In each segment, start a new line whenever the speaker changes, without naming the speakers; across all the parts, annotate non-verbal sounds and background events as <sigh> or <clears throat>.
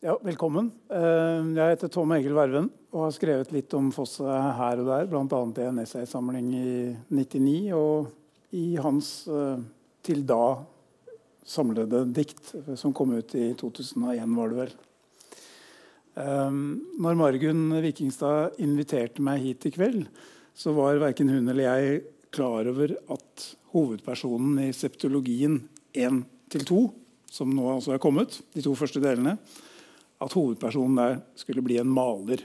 Ja, velkommen. Eh, jeg heter Tom Egil Verven og har skrevet litt om Fosse her og der, bl.a. i en essaysamling i 99 og i hans eh, til da samlede dikt, som kom ut i 2001, var det vel. Eh, når Margunn Vikingstad inviterte meg hit i kveld, så var verken hun eller jeg klar over at hovedpersonen i septologien 1-2, som nå altså er kommet, de to første delene, at hovedpersonen der skulle bli en maler.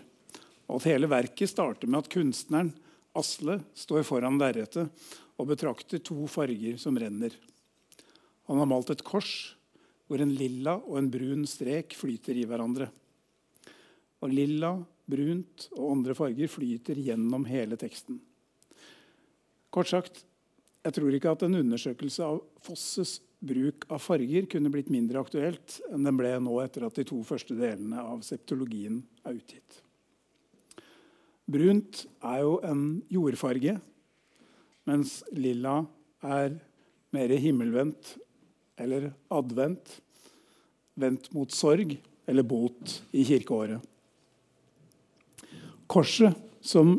Og at hele verket starter med at kunstneren Asle står foran lerretet og betrakter to farger som renner. Han har malt et kors hvor en lilla og en brun strek flyter i hverandre. Og lilla, brunt og andre farger flyter gjennom hele teksten. Kort sagt, jeg tror ikke at en undersøkelse av Fosses bruk av farger kunne blitt mindre aktuelt enn den ble nå etter at de to første delene av septologien er utgitt. Brunt er jo en jordfarge, mens lilla er mer himmelvendt eller advent, vendt mot sorg eller bot i kirkeåret. Korset som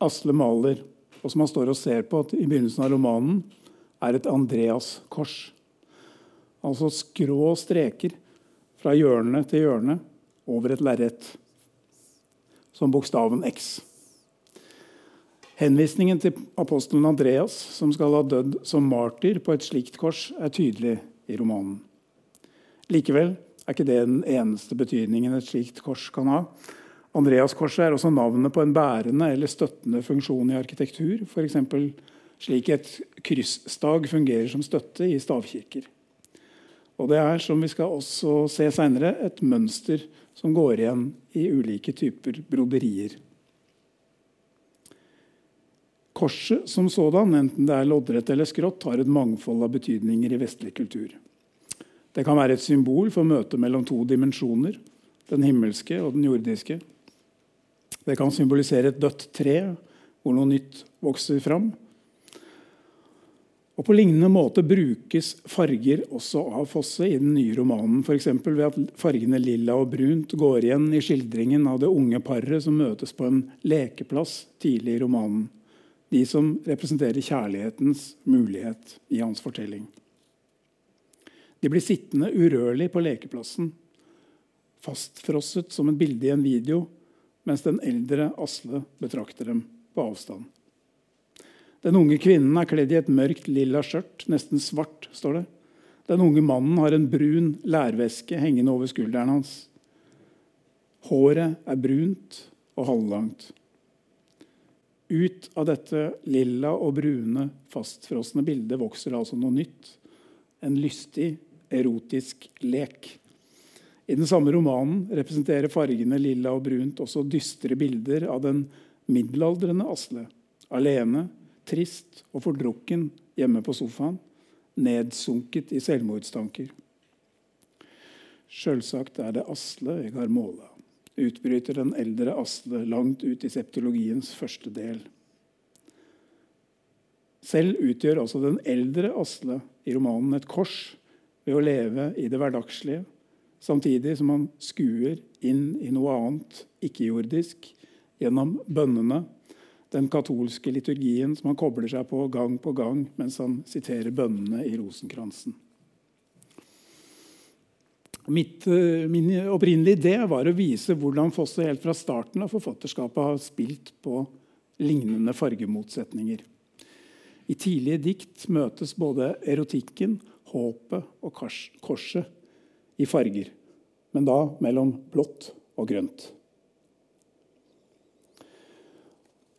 Asle maler, og som han står og ser på i begynnelsen av romanen, er et Andreas-kors. Altså skrå streker fra hjørne til hjørne over et lerret, som bokstaven X. Henvisningen til apostelen Andreas, som skal ha dødd som martyr på et slikt kors, er tydelig i romanen. Likevel er ikke det den eneste betydningen et slikt kors kan ha. Andreaskorset er også navnet på en bærende eller støttende funksjon i arkitektur, f.eks. slik et kryssstag fungerer som støtte i stavkirker. Og det er, som vi skal også se senere, et mønster som går igjen i ulike typer broderier. Korset som sådan, enten det er loddrett eller skrått, har et mangfold av betydninger i vestlig kultur. Det kan være et symbol for møtet mellom to dimensjoner, den himmelske og den jordiske. Det kan symbolisere et dødt tre hvor noe nytt vokser fram. Og På lignende måte brukes farger også av Fosse i den nye romanen. F.eks. ved at fargene lilla og brunt går igjen i skildringen av det unge paret som møtes på en lekeplass tidlig i romanen. De som representerer kjærlighetens mulighet i hans fortelling. De blir sittende urørlig på lekeplassen, fastfrosset som et bilde i en video, mens den eldre Asle betrakter dem på avstand. Den unge kvinnen er kledd i et mørkt lilla skjørt, nesten svart. står det. Den unge mannen har en brun lærveske hengende over skulderen hans. Håret er brunt og halvlangt. Ut av dette lilla og brune, fastfrosne bildet vokser det altså noe nytt. En lystig, erotisk lek. I den samme romanen representerer fargene lilla og brunt også dystre bilder av den middelaldrende Asle. Alene, trist og fordrukken hjemme på sofaen, nedsunket i selvmordstanker. Sjølsagt er det Asle jeg har måla, utbryter den eldre Asle langt ut i septologiens første del. Selv utgjør altså den eldre Asle i romanen et kors ved å leve i det hverdagslige, samtidig som han skuer inn i noe annet ikke-jordisk gjennom bønnene den katolske liturgien som han kobler seg på gang på gang mens han siterer bønnene i rosenkransen. Mitt, eh, min opprinnelige idé var å vise hvordan Fosse helt fra starten av forfatterskapet har spilt på lignende fargemotsetninger. I tidlige dikt møtes både erotikken, håpet og korset i farger, men da mellom blått og grønt.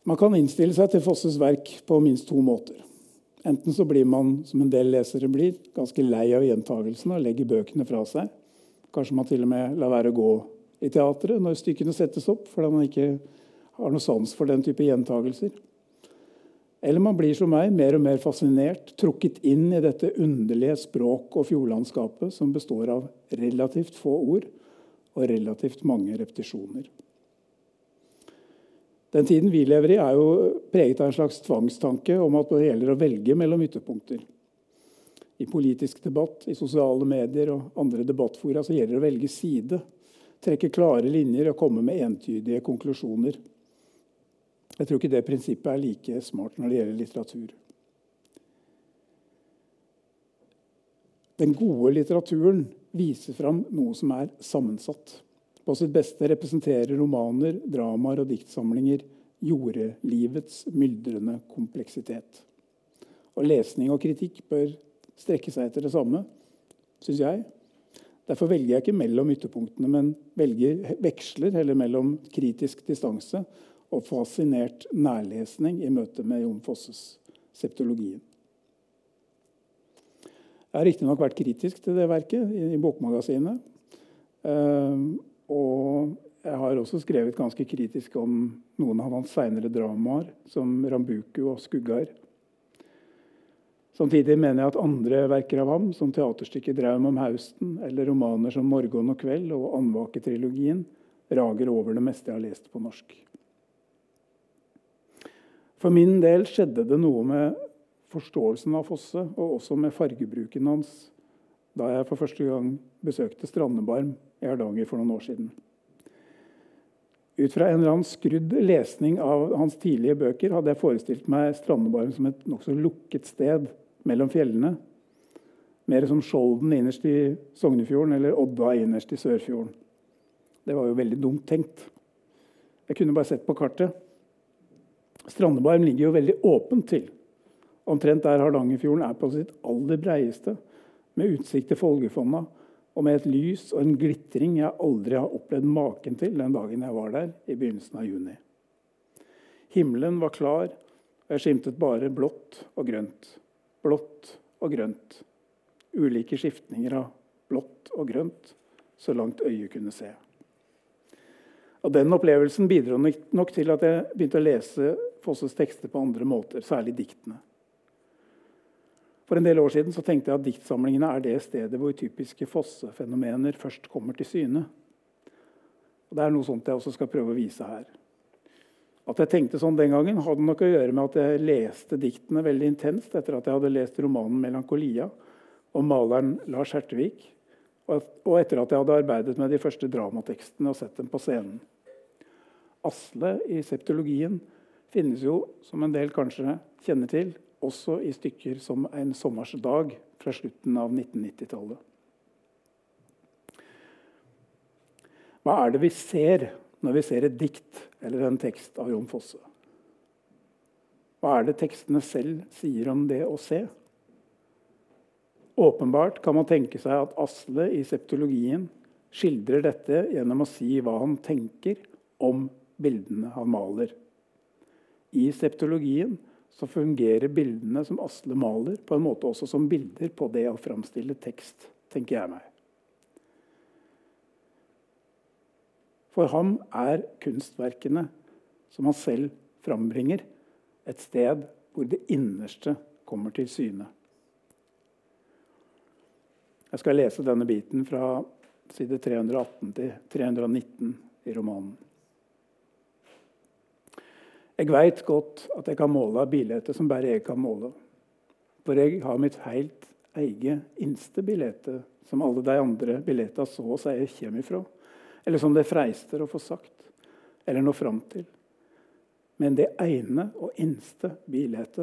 Man kan innstille seg til Fosses verk på minst to måter. Enten så blir man, som en del lesere blir, ganske lei av gjentagelsene og legger bøkene fra seg. Kanskje man til og med lar være å gå i teatret når stykkene settes opp, fordi man ikke har noe sans for den type gjentagelser. Eller man blir som meg mer og mer fascinert, trukket inn i dette underlige språk- og fjordlandskapet som består av relativt få ord og relativt mange repetisjoner. Den tiden vi lever i, er jo preget av en slags tvangstanke om at det gjelder å velge mellom ytterpunkter. I politisk debatt, i sosiale medier og andre debattfora så gjelder det å velge side. trekke klare linjer og komme med entydige konklusjoner. Jeg tror ikke det prinsippet er like smart når det gjelder litteratur. Den gode litteraturen viser fram noe som er sammensatt. På sitt beste representerer romaner, dramaer og diktsamlinger jordelivets myldrende kompleksitet. Og lesning og kritikk bør strekke seg etter det samme, syns jeg. Derfor velger jeg ikke mellom ytterpunktene, men velger veksler heller mellom kritisk distanse og fascinert nærlesning i møte med Jon Fosses septologien. Jeg har riktignok vært kritisk til det verket i, i Bokmagasinet. Uh, og jeg har også skrevet ganske kritisk om noen av hans seinere dramaer, som 'Rambuku' og 'Skuggar'. Samtidig mener jeg at andre verker av ham, som teaterstykket 'Draum om hausten' eller romaner som 'Morgen og kveld' og Andvake-trilogien, rager over det meste jeg har lest på norsk. For min del skjedde det noe med forståelsen av Fosse, og også med fargebruken hans, da jeg for første gang besøkte Strandebarm i Hardanger for noen år siden. Ut fra en eller annen skrudd lesning av hans tidlige bøker hadde jeg forestilt meg Strandebarm som et nokså lukket sted mellom fjellene. Mer som Skjolden innerst i Sognefjorden eller Odda innerst i Sørfjorden. Det var jo veldig dumt tenkt. Jeg kunne bare sett på kartet. Strandebarm ligger jo veldig åpent til. Omtrent der Hardangerfjorden er på sitt aller breieste, med utsikt til Folgefonna og med et lys og en glitring jeg aldri har opplevd maken til den dagen jeg var der i begynnelsen av juni. Himmelen var klar, og jeg skimtet bare blått og grønt. Blått og grønt. Ulike skiftninger av blått og grønt, så langt øyet kunne se. Og Den opplevelsen bidro nok til at jeg begynte å lese Fosses tekster på andre måter, særlig diktene. For en del år siden så tenkte jeg at diktsamlingene er det stedet hvor typiske fossefenomener først kommer til syne. Og Det er noe sånt jeg også skal prøve å vise her. At jeg tenkte sånn den gangen, hadde nok å gjøre med at jeg leste diktene veldig intenst etter at jeg hadde lest romanen 'Melankolia' om maleren Lars Hertevik, og etter at jeg hadde arbeidet med de første dramatekstene og sett dem på scenen. Asle i septologien finnes jo, som en del kanskje kjenner til, også i stykker som 'En sommers dag' fra slutten av 1990-tallet. Hva er det vi ser når vi ser et dikt eller en tekst av Jon Fosse? Hva er det tekstene selv sier om det å se? Åpenbart kan man tenke seg at Asle i septologien skildrer dette gjennom å si hva han tenker om bildene han maler. I septologien så fungerer bildene som Asle maler, på en måte også som bilder på det å framstille tekst, tenker jeg meg. For ham er kunstverkene som han selv frambringer, et sted hvor det innerste kommer til syne. Jeg skal lese denne biten fra side 318 til 319 i romanen. Jeg veit godt at jeg kan måle bilder som bare jeg kan måle. For jeg har mitt helt eget innste bilde, som alle de andre billettene så å si kommer ifra. Eller som det freister å få sagt, eller nå fram til. Men det ene og innste bildet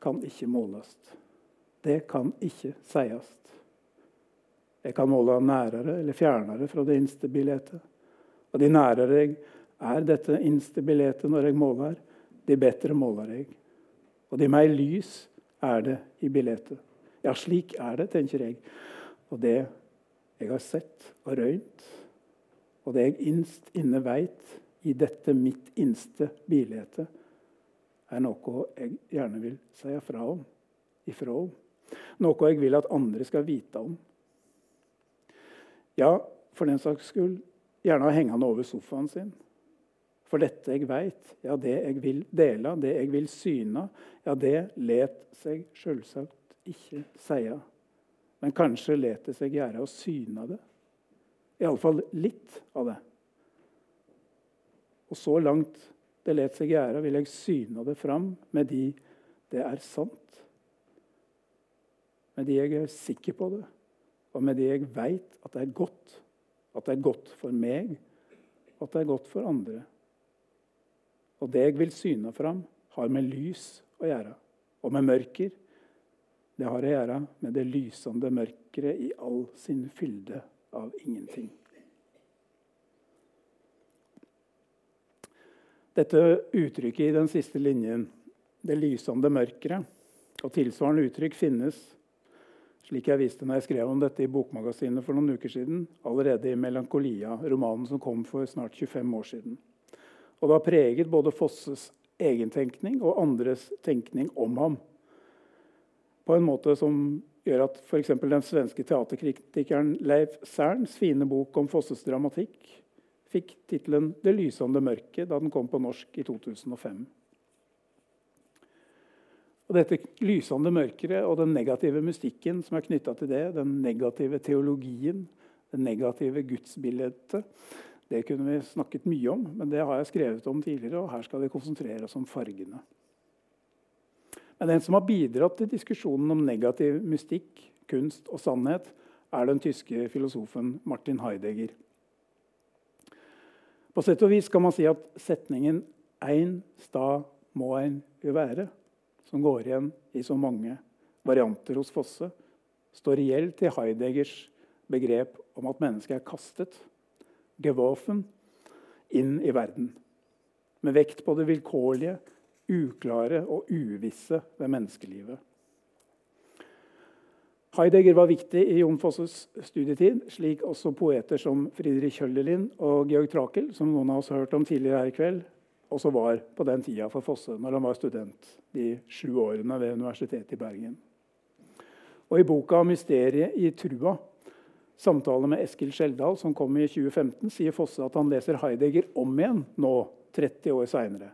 kan ikke måles. Det kan ikke sies. Jeg kan måle nærere eller fjernere fra det innste bildet. Og de nærere jeg er dette innste bildet når jeg måler, de bedre måler jeg. Og de mer lys er det i bildet. Ja, slik er det, tenker jeg. Og det jeg har sett og røynt, og det jeg innst inne veit i dette mitt innste bildet, er noe jeg gjerne vil si fra om. Ifra om. Noe jeg vil at andre skal vite om. Ja, for den saks skyld gjerne hengende over sofaen sin. For dette jeg veit, ja, det jeg vil dele, det jeg vil syne, ja, det let seg sjølsagt ikke seie. Men kanskje let det seg gjøre å syne det. Iallfall litt av det. Og så langt det let seg gjøre, vil jeg syne det fram med de det er sant. Med de jeg er sikker på det, og med de jeg veit at det er godt at det er godt for meg, og at det er godt for andre. Og det jeg vil syne fram, har med lys å gjøre, og med mørker. Det har å gjøre med det lysende mørkere i all sin fylde av ingenting. Dette uttrykket i den siste linjen, 'det lysende mørkere, og tilsvarende uttrykk finnes slik jeg viste når jeg skrev om dette i Bokmagasinet for noen uker siden, allerede i 'Melankolia', romanen som kom for snart 25 år siden. Og det har preget både Fosses egen tenkning og andres tenkning om ham. På en måte som gjør at f.eks. den svenske teaterkritikeren Leif Serns fine bok om Fosses dramatikk fikk tittelen 'Det lysende mørket' da den kom på norsk i 2005. Og dette lysende mørket og den negative mystikken som er knytta til det, den negative teologien, det negative gudsbildet, det kunne vi snakket mye om, men det har jeg skrevet om tidligere. og Her skal vi konsentrere oss om fargene. Men den som har bidratt til diskusjonen om negativ mystikk, kunst og sannhet, er den tyske filosofen Martin Heidegger. På sett og vis kan man si at setningen 'Ein stad må ein jo være' som går igjen i så mange varianter hos Fosse, står i til Heideggers begrep om at mennesket er kastet, geworfen, inn i verden. Med vekt på det vilkårlige, uklare og uvisse ved menneskelivet. Heidegger var viktig i Jon Fosses studietid, slik også poeter som Friedrich Kjøllerlin og Georg Trakel, som noen av oss har hørt om tidligere her i kveld, også var på den tida for Fosse når han var student de sju årene ved Universitetet i Bergen. Og I boka 'Mysteriet i trua', samtale med Eskil Skjeldal, som kom i 2015, sier Fosse at han leser Heidegger om igjen nå, 30 år seinere.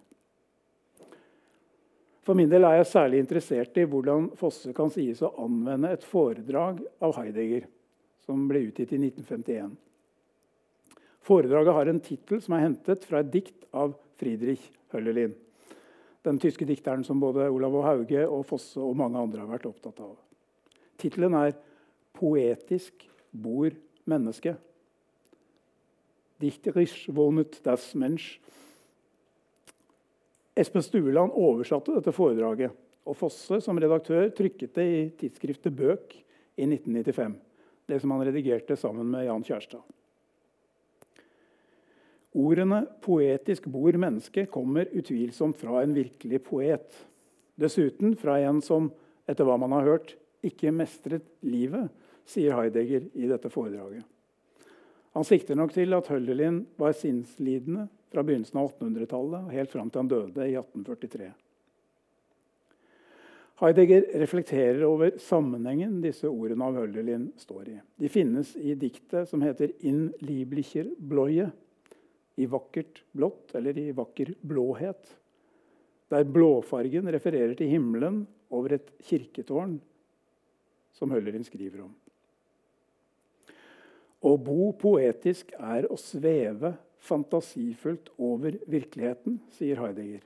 For min del er jeg særlig interessert i hvordan Fosse kan sies å anvende et foredrag av Heidegger, som ble utgitt i 1951. Foredraget har en tittel som er hentet fra et dikt av Friedrich Høllelin. Den tyske dikteren som både Olav og Hauge og Fosse og mange andre har vært opptatt av. Tittelen er 'Poetisk bor mennesket'. Dichterisch wohnet das Mensch. Espen Stueland oversatte dette foredraget. Og Fosse som redaktør trykket det i tidsskriftet Bøk i 1995. Det som han redigerte sammen med Jan Kjærstad. Ordene 'poetisk bor menneske' kommer utvilsomt fra en virkelig poet. Dessuten fra en som, etter hva man har hørt, ikke mestret livet, sier Heidegger i dette foredraget. Han sikter nok til at Hölderlin var sinnslidende fra begynnelsen av 1800-tallet og helt fram til han døde i 1843. Heidegger reflekterer over sammenhengen disse ordene av Hölderlin står i. De finnes i diktet som heter 'In Lieblicher Bloie', i vakkert blått eller i vakker blåhet. Der blåfargen refererer til himmelen over et kirketårn, som Høllerin skriver om. Å bo poetisk er å sveve fantasifullt over virkeligheten, sier Heidegger.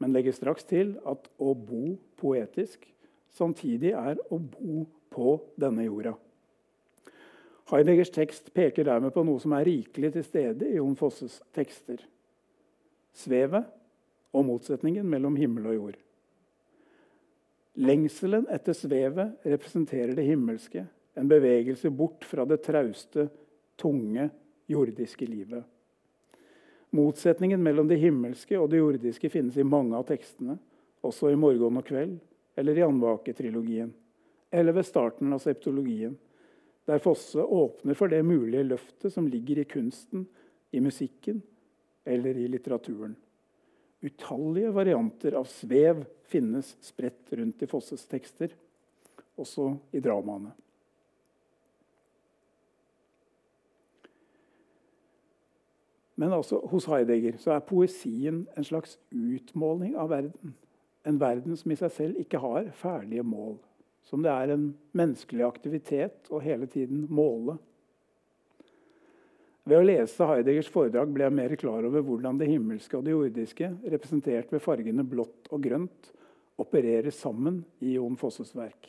Men legger straks til at å bo poetisk samtidig er å bo på denne jorda. Heideggers tekst peker dermed på noe som er rikelig til stede i Jon Fosses tekster. Svevet og motsetningen mellom himmel og jord. Lengselen etter svevet representerer det himmelske, en bevegelse bort fra det trauste, tunge, jordiske livet. Motsetningen mellom det himmelske og det jordiske finnes i mange av tekstene, også i 'Morgen og kveld' eller i Andvake-trilogien, eller ved starten av septologien der Fosse åpner for det mulige løftet som ligger i kunsten, i musikken eller i litteraturen. Utallige varianter av svev finnes spredt rundt i Fosses tekster, også i dramaene. Men altså, hos Heidegger så er poesien en slags utmåling av verden. En verden som i seg selv ikke har ferdige mål som det er en menneskelig aktivitet å hele tiden måle. Ved å lese Heideggers foredrag ble jeg mer klar over hvordan det himmelske og det jordiske, representert ved fargene blått og grønt, opererer sammen i Jon Fosses verk.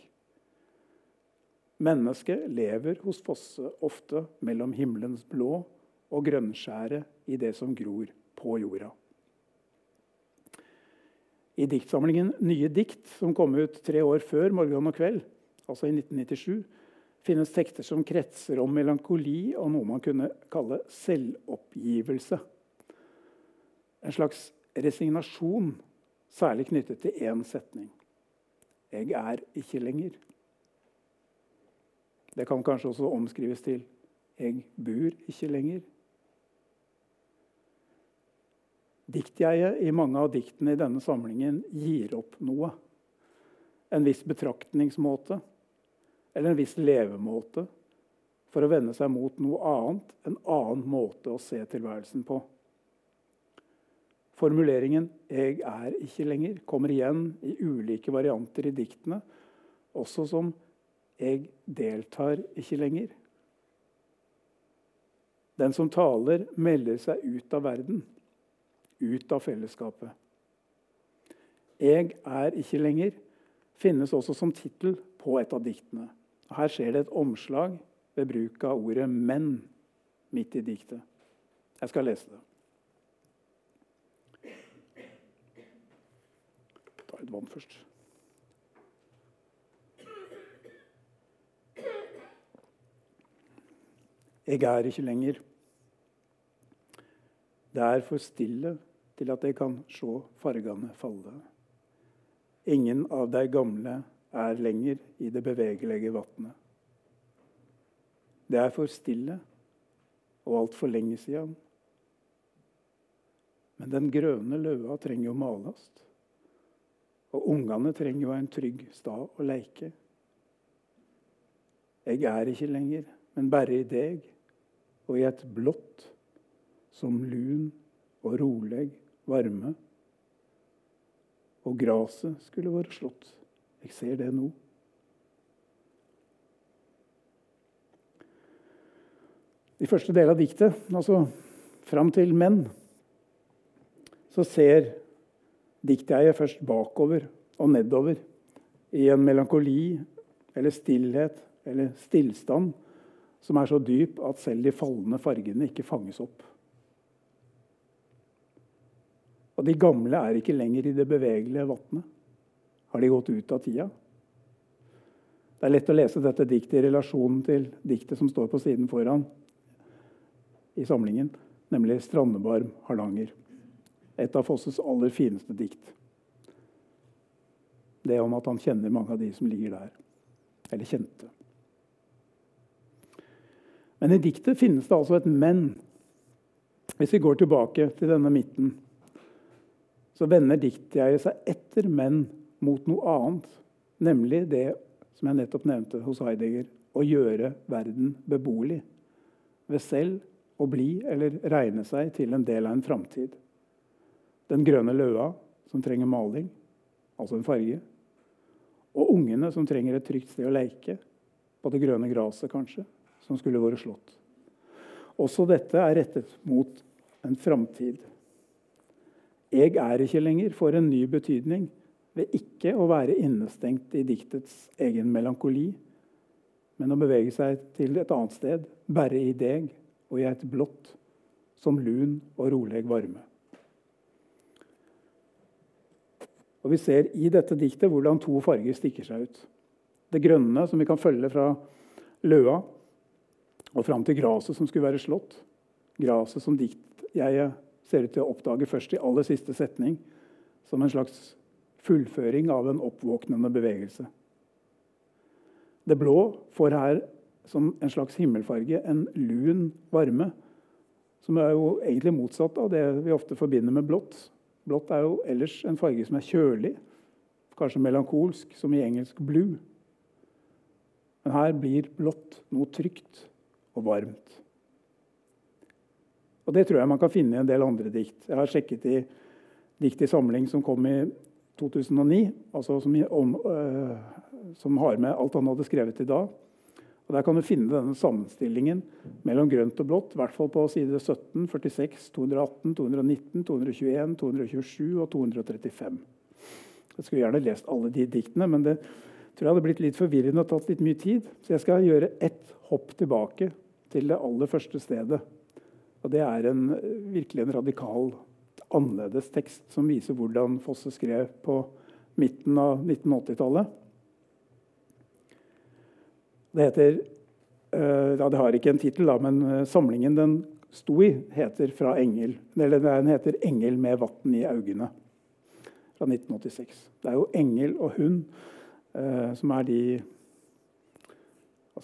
Mennesket lever hos Fosse ofte mellom himmelens blå og grønnskjæret i det som gror på jorda. I diktsamlingen Nye dikt, som kom ut tre år før 'Morgen og kveld', altså i 1997, finnes tekster som kretser om melankoli og noe man kunne kalle selvoppgivelse. En slags resignasjon, særlig knyttet til én setning. 'Jeg er ikke lenger'. Det kan kanskje også omskrives til 'Jeg bor ikke lenger'. Diktjeget i mange av diktene i denne samlingen gir opp noe. En viss betraktningsmåte eller en viss levemåte for å vende seg mot noe annet, en annen måte å se tilværelsen på. Formuleringen 'jeg er ikke lenger' kommer igjen i ulike varianter i diktene, også som 'jeg deltar ikke lenger'. Den som taler, melder seg ut av verden ut av fellesskapet. 'Jeg er ikke lenger' finnes også som tittel på et av diktene. Her skjer det et omslag ved bruk av ordet 'men' midt i diktet. Jeg skal lese det. Ta litt vann først. Jeg er ikke lenger. Det er for stille til at jeg kan se fargene falle. Ingen av de gamle er lenger i det bevegelige vatnet. Det er for stille og altfor lenge siden. Men den grønne løva trenger jo males. Og ungene trenger jo en trygg stad å leike. Jeg er ikke lenger, men bare i deg og i et blått som lun og rolig varme. Og gresset skulle vært slått. Jeg ser det nå. I første del av diktet, altså fram til menn, så ser dikteiet først bakover og nedover i en melankoli eller stillhet eller stillstand som er så dyp at selv de falne fargene ikke fanges opp. Og de gamle er ikke lenger i det bevegelige vannet. Har de gått ut av tida? Det er lett å lese dette diktet i relasjon til diktet som står på siden foran i samlingen, nemlig 'Strandebarm Hardanger'. Et av Fosses aller fineste dikt. Det om at han kjenner mange av de som ligger der. Eller kjente. Men i diktet finnes det altså et 'men'. Hvis vi går tilbake til denne midten så vender diktjeget seg etter menn mot noe annet, nemlig det som jeg nettopp nevnte hos Heidegger, å gjøre verden beboelig. Ved selv å bli eller regne seg til en del av en framtid. Den grønne løa som trenger maling, altså en farge. Og ungene som trenger et trygt sted å leke. På det grønne gresset, kanskje, som skulle vært slått. Også dette er rettet mot en framtid. 'Jeg er ikke lenger' får en ny betydning ved ikke å være innestengt i diktets egen melankoli, men å bevege seg til et annet sted, bare i deg og i et blått, som lun og rolig varme. Og Vi ser i dette diktet hvordan to farger stikker seg ut. Det grønne, som vi kan følge fra løa og fram til gresset som skulle være slått. Gresset som diktjeget jeg ser ut til å oppdage først i aller siste setning, som en slags fullføring av en oppvåknende bevegelse. Det blå får her som en slags himmelfarge en lun varme, som er jo egentlig motsatt av det vi ofte forbinder med blått. Blått er jo ellers en farge som er kjølig, kanskje melankolsk, som i engelsk 'blue'. Men her blir blått noe trygt og varmt. Og Det tror jeg man kan finne i en del andre dikt. Jeg har sjekket i dikt i samling som kom i 2009, altså som, om, øh, som har med alt han hadde skrevet i dag. Og Der kan du finne denne sammenstillingen mellom grønt og blått, i hvert fall på side 17, 46, 218, 219, 221, 227 og 235. Jeg skulle gjerne lest alle de diktene, men det, tror jeg hadde blitt litt forvirrende og tatt litt mye tid. Så jeg skal gjøre ett hopp tilbake til det aller første stedet. Og det er en, virkelig en radikal, annerledes tekst som viser hvordan Fosse skrev på midten av 1980-tallet. Det heter uh, ja, Det har ikke en tittel, men uh, samlingen den sto i, heter 'Fra engel'. Eller den heter 'Engel med vatn i augene' fra 1986. Det er jo engel og hund uh, som er de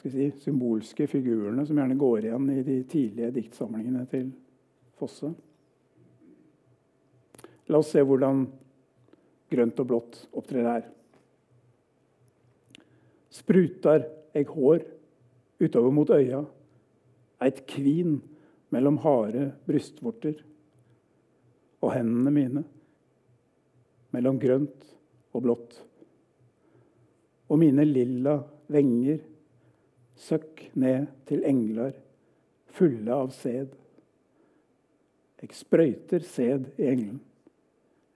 si, symbolske figurene som gjerne går igjen i de tidlige diktsamlingene til Fosse. La oss se hvordan grønt og blått opptrer her. Sprutar eg hår utover mot øya, eit kvin mellom harde brystvorter og hendene mine mellom grønt og blått. Og mine lilla venger søkk ned til engler fulle av sæd. Jeg sprøyter sæd i engelen.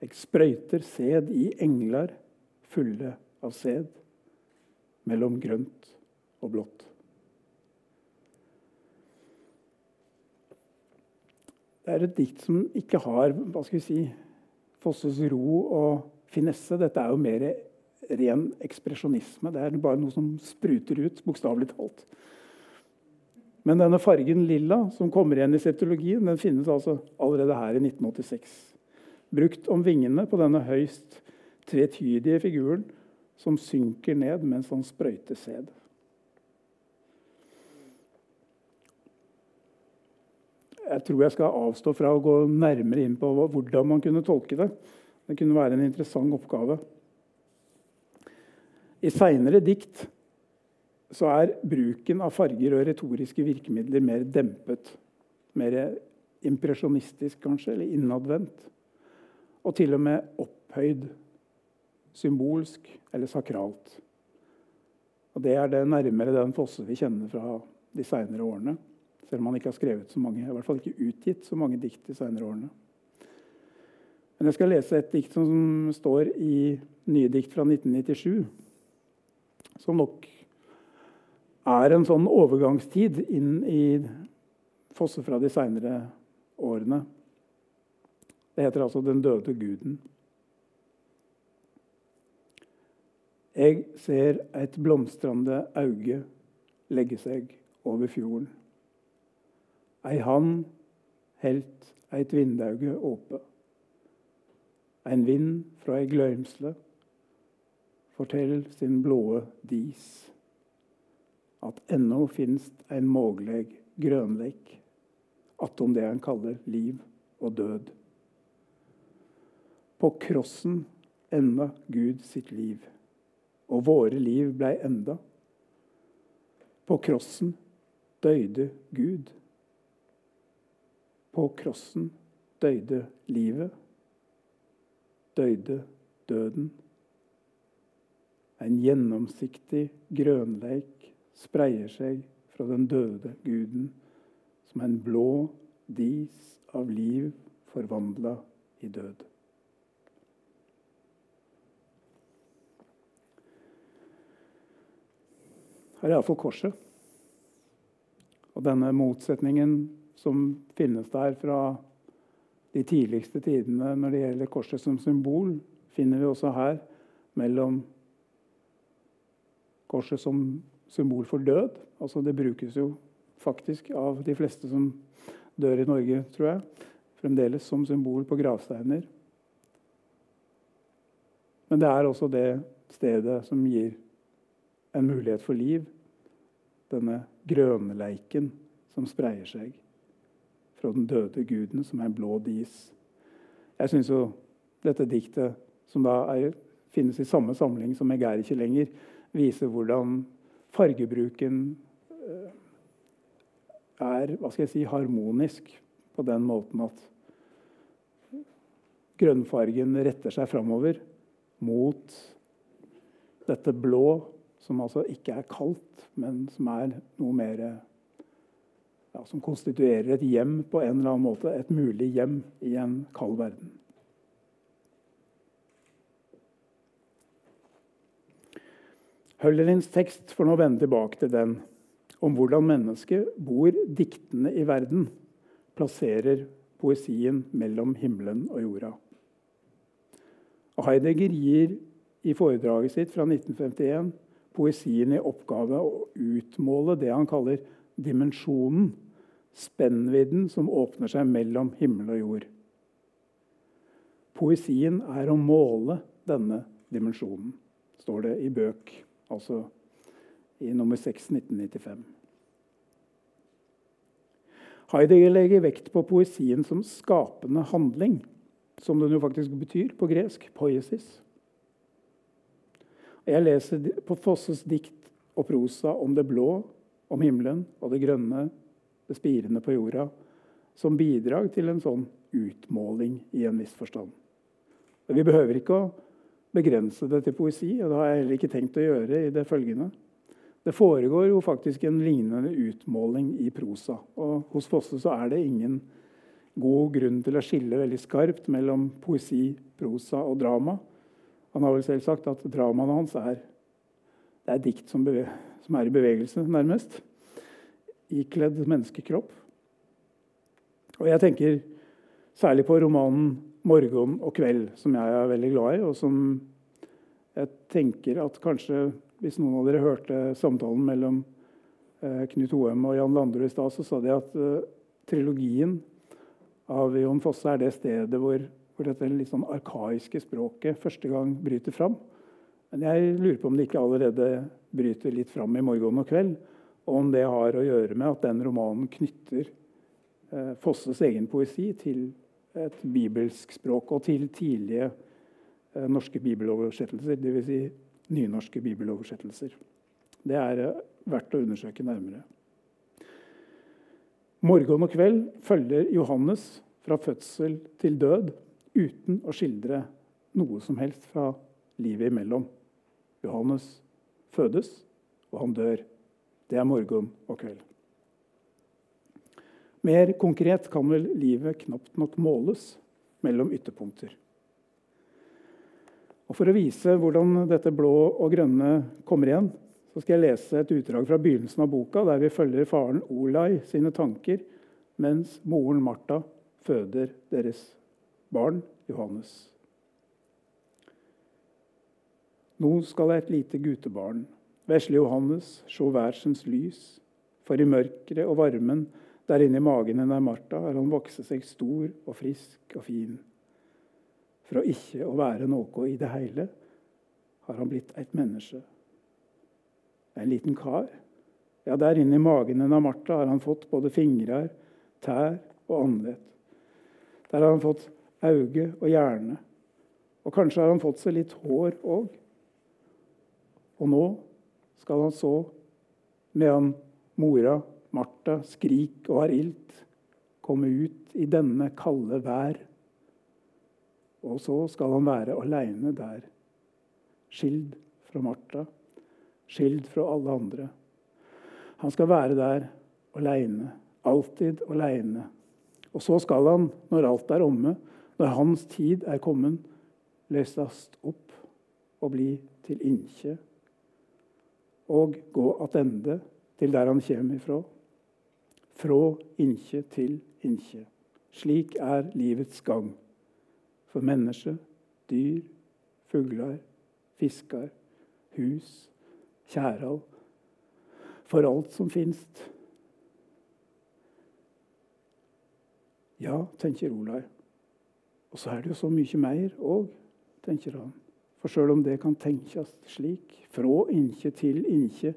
Jeg sprøyter sæd i engler fulle av sæd, mellom grønt og blått. Det er et dikt som ikke har hva skal vi si, Fosses ro og finesse. Dette er jo mer ren ekspresjonisme. Det er bare noe som spruter ut, bokstavelig talt. Men denne fargen lilla som kommer igjen i septologien, den finnes altså allerede her i 1986. Brukt om vingene på denne høyst tvetydige figuren som synker ned mens han sprøyter sæd. Jeg tror jeg skal avstå fra å gå nærmere inn på hvordan man kunne tolke det. Det kunne være en interessant oppgave. I seinere dikt så er bruken av farger og retoriske virkemidler mer dempet. Mer impresjonistisk, kanskje, eller innadvendt. Og til og med opphøyd, symbolsk eller sakralt. Og Det er det nærmere den Fosse vi kjenner fra de seinere årene. Selv om han ikke har skrevet så mange, i hvert fall ikke utgitt så mange dikt de seinere årene. Men jeg skal lese et dikt som står i Nye dikt fra 1997 som nok er en sånn overgangstid inn i Fosse fra de seinere årene. Det heter altså 'Den døde guden'. Jeg ser et blomstrande auge legge seg over fjorden. Ei hand helt eit vindauge åpe. En vind fra ei gløymsle fortell sin blåe dis at ennå finst ein mogleg grønlekk attom det han kaller liv og død. På krossen enda Gud sitt liv, og våre liv blei enda. På krossen døyde Gud. På krossen døyde livet, døyde døden. En gjennomsiktig grønleik spreier seg fra den døde guden som en blå dis av liv forvandla i død. Her er iallfall korset. Og denne motsetningen som finnes der fra de tidligste tidene når det gjelder korset som symbol, finner vi også her mellom korset som symbol for død. Altså det brukes jo faktisk av de fleste som dør i Norge, tror jeg. Fremdeles som symbol på gravsteiner. Men det er også det stedet som gir en mulighet for liv. Denne grønleiken som spreier seg fra den døde guden, som er blå dis. Jeg syns jo dette diktet, som da er, finnes i samme samling som 'Jeg er ikke lenger', viser hvordan fargebruken eh, er hva skal jeg si, harmonisk på den måten at grønnfargen retter seg framover mot dette blå, som altså ikke er kaldt, men som er noe mer ja, Som konstituerer et hjem på en eller annen måte. Et mulig hjem i en kald verden. Høllerins tekst får nå vende tilbake til den om hvordan mennesket bor diktende i verden, plasserer poesien mellom himmelen og jorda. Heidegger gir i foredraget sitt fra 1951 poesien i oppgave å utmåle det han kaller dimensjonen, spennvidden som åpner seg mellom himmel og jord. Poesien er å måle denne dimensjonen, står det i Bøk, altså i nummer 6 1995. Heidegger legger vekt på poesien som skapende handling, som den jo faktisk betyr på gresk poesis. Jeg leser på Fosses dikt og prosa om det blå, om himmelen og det grønne, det spirende på jorda, som bidrag til en sånn utmåling i en viss forstand. Vi behøver ikke å begrense det til poesi, og det har jeg heller ikke tenkt å gjøre i det følgende. Det foregår jo faktisk en lignende utmåling i prosa. Og hos Fosse så er det ingen god grunn til å skille veldig skarpt mellom poesi, prosa og drama. Han har vel selv sagt at dramaene hans er, det er dikt som, som er i bevegelse, nærmest. Ikledd menneskekropp. Og jeg tenker særlig på romanen 'Morgen og kveld', som jeg er veldig glad i, og som jeg tenker at kanskje Hvis noen av dere hørte samtalen mellom eh, Knut Hoem og Jan Landrud i stad, så sa de at eh, trilogien av Jon Fosse er det stedet hvor, hvor dette litt sånn arkaiske språket første gang bryter fram. Men jeg lurer på om det ikke allerede bryter litt fram i 'Morgen og kveld'. Og om det har å gjøre med at den romanen knytter eh, Fosses egen poesi til et bibelsk språk og til tidlige eh, norske bibeloversettelser, dvs. Si nynorske bibeloversettelser. Det er eh, verdt å undersøke nærmere. Morgen og kveld følger Johannes fra fødsel til død uten å skildre noe som helst fra livet imellom. Johannes fødes, og han dør. Det er morgen og kveld. Mer konkret kan vel livet knapt nok måles mellom ytterpunkter. Og For å vise hvordan dette blå og grønne kommer igjen, så skal jeg lese et utdrag fra begynnelsen av boka, der vi følger faren Olai sine tanker mens moren Martha føder deres barn Johannes. Nå skal et lite gutebarn, vesle Johannes, sjå værsens lys, for i mørket og varmen der inne i magen hennes Martha har han vokst seg stor og frisk og fin. Fra ikke å være noe i det hele har han blitt et menneske. En liten kar. Ja, der inne i magen hennes Martha har han fått både fingrer, tær og andlet. Der har han fått øyne og hjerne. Og kanskje har han fått seg litt hår òg. Og nå skal han så, medan mora Martha skrik og har ilt, komme ut i denne kalde vær. Og så skal han være aleine der, skild fra Martha, skild fra alle andre. Han skal være der aleine, alltid aleine. Og så skal han, når alt er omme, når hans tid er kommet, løses opp og bli til inkje. Og gå attende til der han kommer ifra fra inkje til inkje. Slik er livets gang. For mennesker, dyr, fugler, fisker, hus, kjærhall. For alt som finst. Ja, tenker Olai. Og så er det jo så mye mer òg, tenker han. For sjøl om det kan tenkes slik, fra inkje til inkje,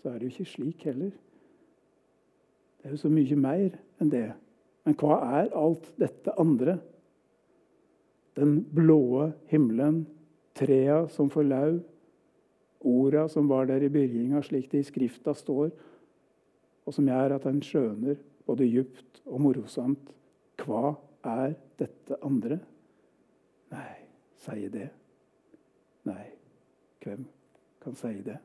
så er det jo ikke slik heller. Det er jo så mye mer enn det. Men hva er alt dette andre? Den blåe himmelen, trea som får lauv, orda som var der i begynnelsen, slik det i Skrifta står, og som gjør at en skjønner både djupt og morosamt hva er dette andre? Nei, sier det. Nei, hvem kan si det?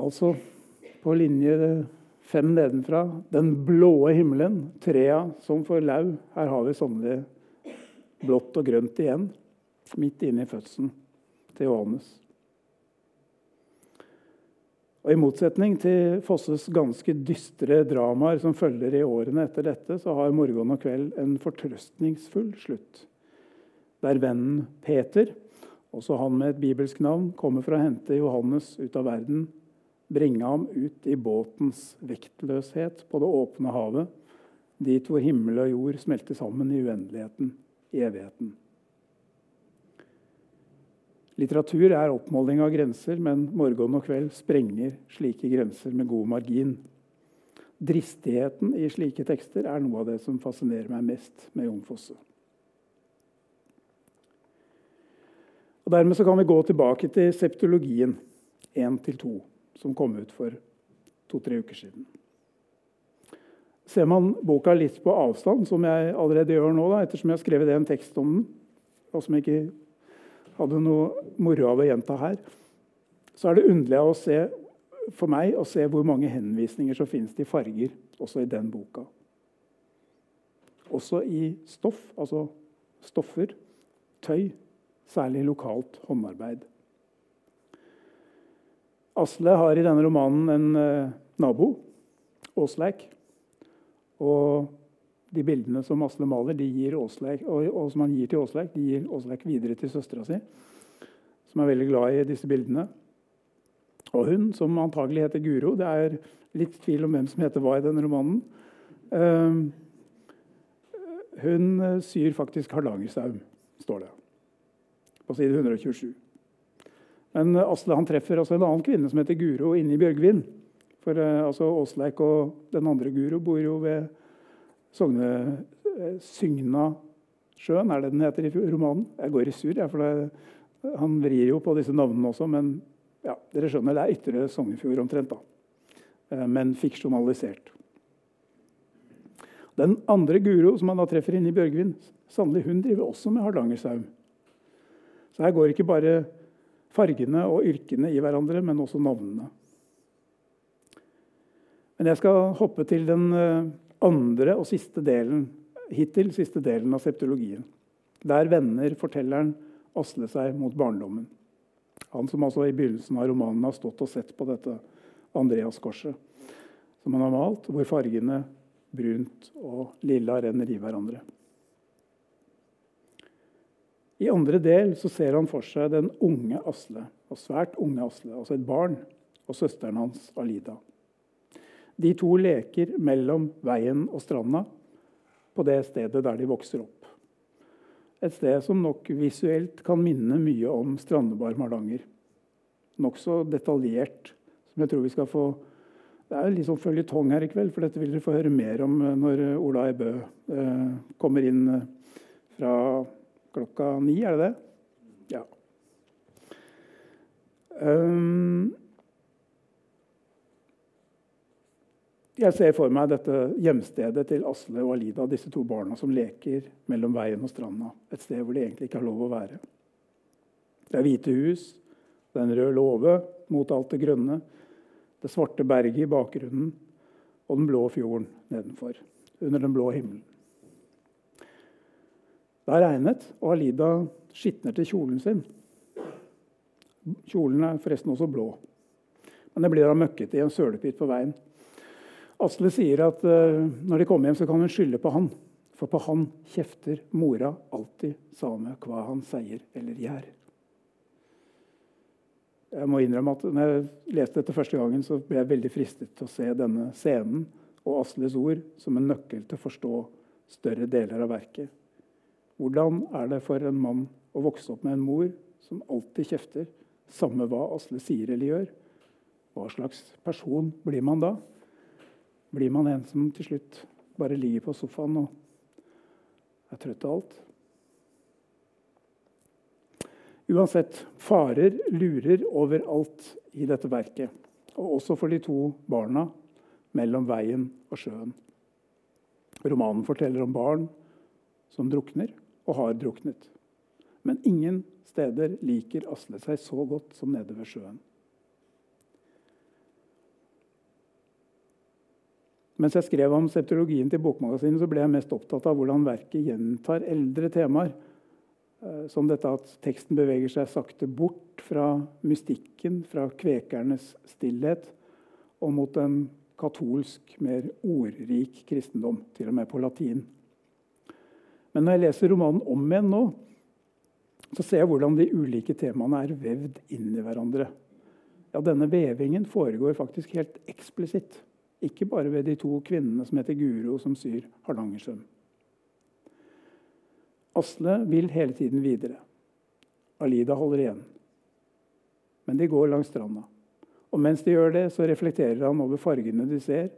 Altså på linje fem nedenfra. Den blåe himmelen, trea som får lau. Her har vi sannelig blått og grønt igjen, midt inne i fødselen til Johannes. Og I motsetning til Fosses ganske dystre dramaer som følger i årene etter dette, så har 'Morgen og kveld' en fortrøstningsfull slutt. Der vennen Peter, også han med et bibelsk navn, kommer for å hente Johannes ut av verden, bringe ham ut i båtens vektløshet på det åpne havet, dit hvor himmel og jord smelter sammen i uendeligheten, i evigheten. Litteratur er oppmåling av grenser, men morgen og kveld sprenger slike grenser med god margin. Dristigheten i slike tekster er noe av det som fascinerer meg mest med Jon Fosse. Og Dermed kan vi gå tilbake til septologien 1-2, som kom ut for to-tre uker siden. Ser man boka litt på avstand, som jeg allerede gjør nå, da, ettersom jeg har skrevet en tekst om den, og som jeg ikke hadde noe moro av å gjenta her, så er det underlig å se, for meg å se hvor mange henvisninger som finnes til farger også i den boka. Også i stoff, altså stoffer, tøy, særlig lokalt håndarbeid. Asle har i denne romanen en uh, nabo, Åsleik. Og de bildene som Asle maler, Åsleik, og, og, som han gir til Åsleik, de gir Åsleik videre til søstera si, som er veldig glad i disse bildene. Og hun, som antagelig heter Guro Det er litt tvil om hvem som heter hva i denne romanen. Uh, hun eh, syr faktisk hardangersaum, står det på side 127. Men Asle han treffer også en annen kvinne som heter Guro, inne i Bjørgvin. For uh, altså Åsleik og den andre Guro bor jo ved Sogne, eh, sjøen, er det den heter i romanen. Jeg går i sur, ja, for det, han vrir jo på disse navnene også. Men ja, dere skjønner, det er ytre Sognefjord omtrent. da. Eh, men fiksjonalisert. Den andre Guro som han da treffer inne i Bjørgvin, sannelig, hun driver også med hardangersaum. Så her går ikke bare fargene og yrkene i hverandre, men også navnene. Men jeg skal hoppe til den eh, andre og siste delen, hittil siste delen av septologien. Der vender fortelleren Asle seg mot barndommen. Han som altså i begynnelsen av romanen har stått og sett på dette Andreaskorset som han har malt, hvor fargene brunt og lilla renner i hverandre. I andre del så ser han for seg den unge Asle, og svært unge Asle, altså et barn, og søsteren hans Alida. De to leker mellom veien og stranda på det stedet der de vokser opp. Et sted som nok visuelt kan minne mye om Strandebar Hardanger. Nokså detaljert, som jeg tror vi skal få Det er litt sånn føljetong her i kveld, for dette vil dere få høre mer om eh, når Ola Ebø eh, kommer inn eh, fra klokka ni, er det det? Ja. Um, Jeg ser for meg dette hjemstedet til Asle og Alida, disse to barna som leker mellom veien og stranda. Et sted hvor de egentlig ikke har lov å være. Det er hvite hus, det er en rød låve mot alt det grønne, det svarte berget i bakgrunnen og den blå fjorden nedenfor, under den blå himmelen. Det har regnet, og Alida skitner til kjolen sin. Kjolen er forresten også blå, men det blir da møkkete i en sølepytt på veien. Asle sier at uh, når de kommer hjem, så kan hun skylde på han. For på han kjefter mora alltid same hva han sier eller gjør. Jeg må innrømme at når jeg leste dette første gangen, så ble jeg veldig fristet til å se denne scenen og Asles ord som en nøkkel til å forstå større deler av verket. Hvordan er det for en mann å vokse opp med en mor som alltid kjefter, samme hva Asle sier eller gjør? Hva slags person blir man da? blir man en som til slutt bare ligger på sofaen og er trøtt av alt. Uansett, farer lurer overalt i dette verket. Og også for de to barna mellom veien og sjøen. Romanen forteller om barn som drukner og har druknet. Men ingen steder liker Asle seg så godt som nede ved sjøen. Mens jeg skrev om septologien til Bokmagasinet, så ble jeg mest opptatt av hvordan verket gjentar eldre temaer Eh, som dette at teksten beveger seg sakte bort fra mystikken, fra kvekernes stillhet, og mot en katolsk, mer ordrik kristendom, til og med på latin. Men når jeg leser romanen om igjen nå, så ser jeg hvordan de ulike temaene er vevd inn i hverandre. Ja, Denne vevingen foregår faktisk helt eksplisitt. Ikke bare ved de to kvinnene som heter Guro, som syr Hardangersøm. Asle vil hele tiden videre. Alida holder igjen. Men de går langs stranda. Og mens de gjør det, så reflekterer han over fargene de ser.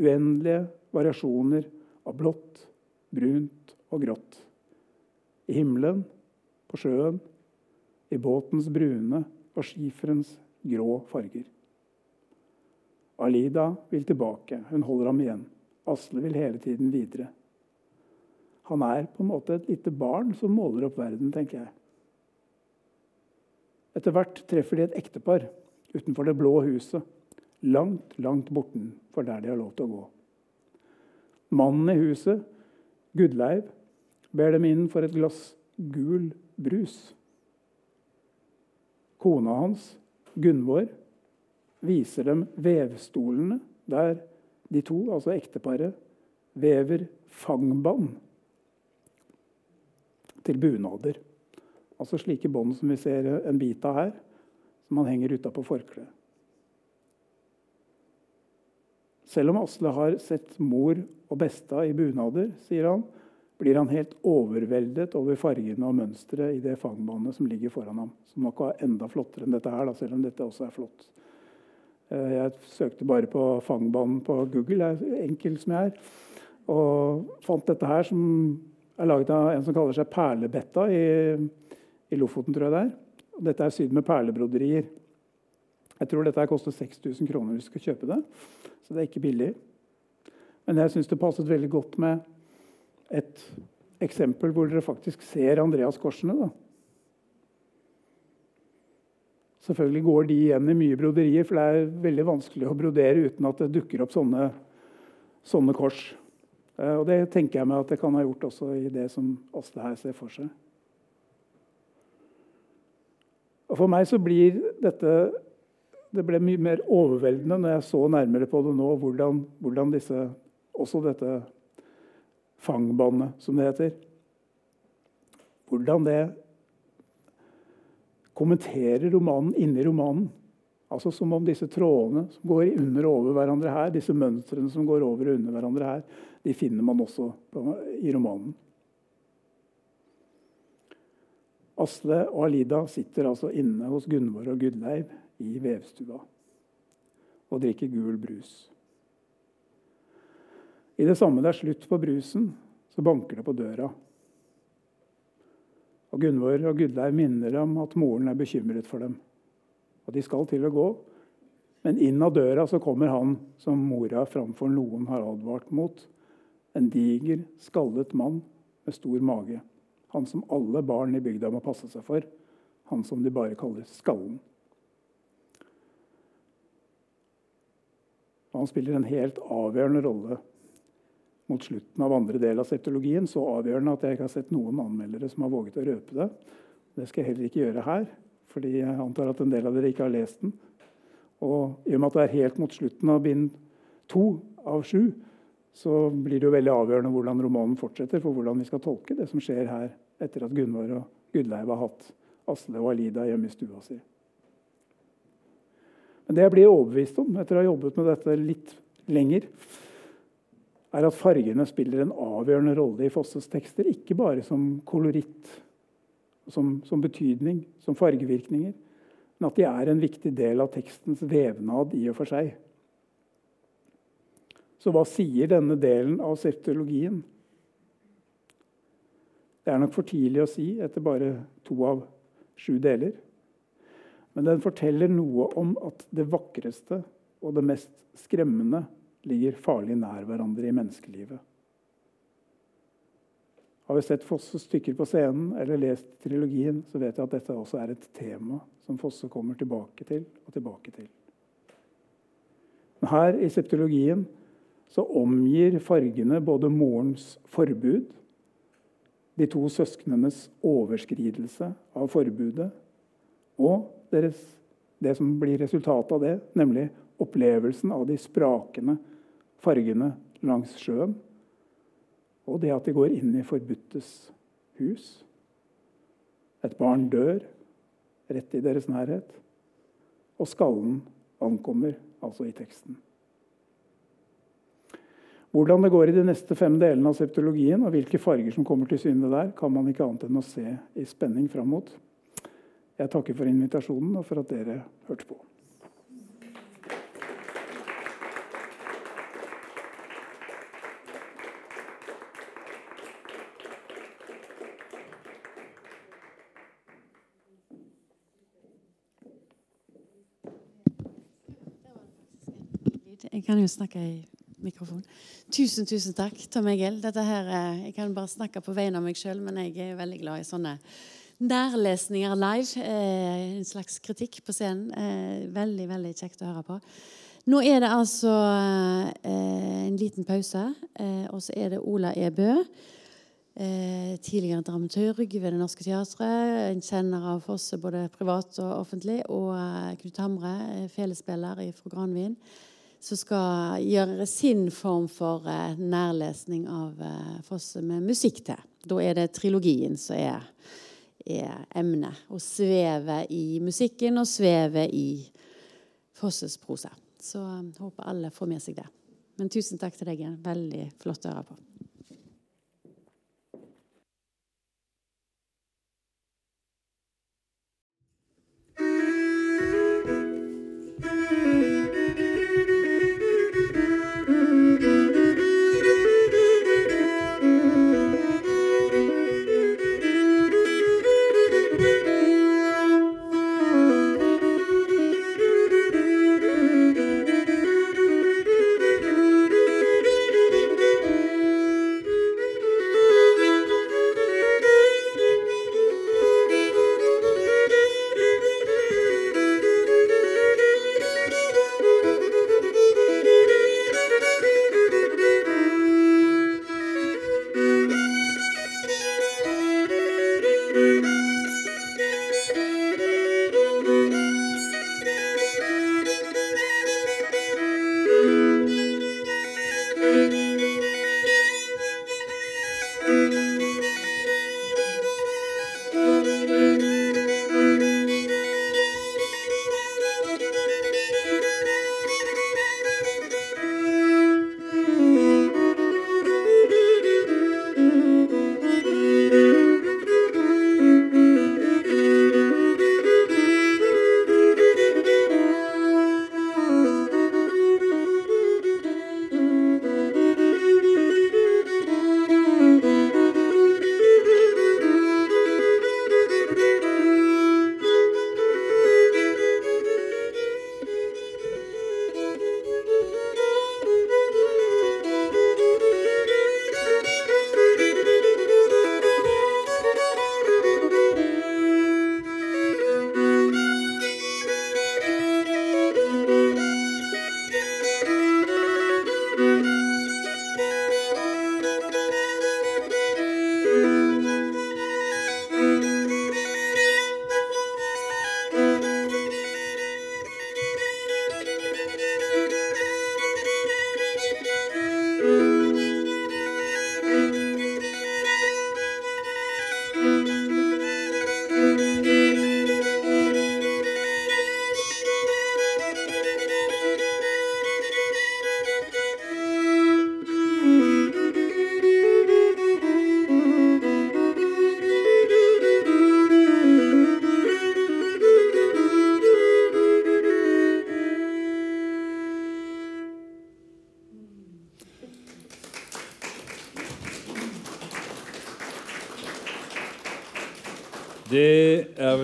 Uendelige variasjoner av blått, brunt og grått. I himmelen, på sjøen, i båtens brune og skiferens grå farger. Alida vil tilbake. Hun holder ham igjen. Asle vil hele tiden videre. Han er på en måte et lite barn som måler opp verden, tenker jeg. Etter hvert treffer de et ektepar utenfor det blå huset, langt, langt bortenfor der de har lov til å gå. Mannen i huset, Gudleiv, ber dem inn for et glass gul brus. Kona hans, Gunvor, viser dem vevstolene der de to, altså ekteparet, vever fangbånd til bunader. Altså slike bånd som vi ser en bit av her, som man henger utapå forkleet. Selv om Asle har sett mor og besta i bunader, sier han, blir han helt overveldet over fargene og mønsteret i det fangbåndet som ligger foran ham. Som nok er enda flottere enn dette her, da, selv om dette også er flott. Eh, jeg søkte bare på fangbånd på Google, enkel som jeg er, og fant dette her, som er laget av en som kaller seg Perlebetta i, i Lofoten, tror jeg det er. Dette er sydd med perlebroderier. Jeg tror dette koster 6000 kroner hvis du skal kjøpe det. Så det er ikke billig. Men jeg syns det passet veldig godt med et eksempel hvor dere faktisk ser Andreas-korsene. da. Selvfølgelig går de igjen i mye broderier, for det er veldig vanskelig å brodere uten at det dukker opp sånne, sånne kors. Eh, og Det tenker jeg meg at det kan ha gjort også i det som Asle her ser for seg. Og For meg så blir dette det ble mye mer overveldende når jeg så nærmere på det nå, hvordan, hvordan disse, også dette fangbåndet, som det heter Hvordan det kommenterer romanen inni romanen. Altså Som om disse trådene som går under og over hverandre her, disse mønstrene som går over og under hverandre her, de finner man også i romanen. Asle og Alida sitter altså inne hos Gunvor og Gudleiv i vevstua og drikker gul brus. I det samme det er slutt på brusen, så banker det på døra. Og Gunvor og Gudleiv minner om at moren er bekymret for dem og de skal til å gå. Men inn av døra så kommer han som mora framfor noen har advart mot. En diger, skallet mann med stor mage. Han som alle barn i bygda må passe seg for. Han som de bare kaller Skallen. Han spiller en helt avgjørende rolle mot slutten av andre del av septologien. Så avgjørende at jeg ikke har sett noen anmeldere som har våget å røpe det. Det skal jeg heller ikke gjøre her fordi jeg antar at en del av dere ikke har lest den. Og i og med at det er helt mot slutten av bind to av sju, så blir det jo veldig avgjørende hvordan romanen fortsetter for hvordan vi skal tolke det som skjer her etter at Gunvor og Gudleiv har hatt Asle og Alida hjemme i stua si. Men det jeg blir overbevist om etter å ha jobbet med dette litt lenger, er at fargene spiller en avgjørende rolle i Fosses tekster. Ikke bare som koloritt som, som, betydning, som fargevirkninger. Men at de er en viktig del av tekstens vevnad i og for seg. Så hva sier denne delen av septologien? Det er nok for tidlig å si etter bare to av sju deler. Men den forteller noe om at det vakreste og det mest skremmende ligger farlig nær hverandre i menneskelivet. Har vi sett Fosse stykker på scenen eller lest trilogien, så vet jeg at dette også er et tema som Fosse kommer tilbake til og tilbake til. Men her i septologien så omgir fargene både morens forbud, de to søsknenes overskridelse av forbudet og deres, det som blir resultatet av det, nemlig opplevelsen av de sprakende fargene langs sjøen, og det at de går inn i forbudtes hus. Et barn dør rett i deres nærhet, og skallen ankommer altså i teksten. Hvordan det går i de neste fem delene av septologien, og hvilke farger som kommer til syne der, kan man ikke annet enn å se i spenning fram mot. Jeg takker for invitasjonen og for at dere hørte på.
Jeg kan jo snakke i mikrofon. Tusen, tusen takk, Tom Egil. Dette her, eh, jeg kan bare snakke på vegne av meg sjøl, men jeg er veldig glad i sånne nærlesninger live. Eh, en slags kritikk på scenen. Eh, veldig, veldig kjekt å høre på. Nå er det altså en liten pause, og så er det Ola E. Bø. tidligere dramaturg ved Det Norske Teatret. En kjenner av Fosse både privat og offentlig. Og Knut Hamre, felespiller fra Granvin som skal gjøre sin form for eh, nærlesning av eh, Fosse med musikk til. Da er det trilogien som er, er emnet. Å sveve i musikken og sveve i Fosses prosa. Så eh, håper alle får med seg det. Men tusen takk til deg. Veldig flott å høre på.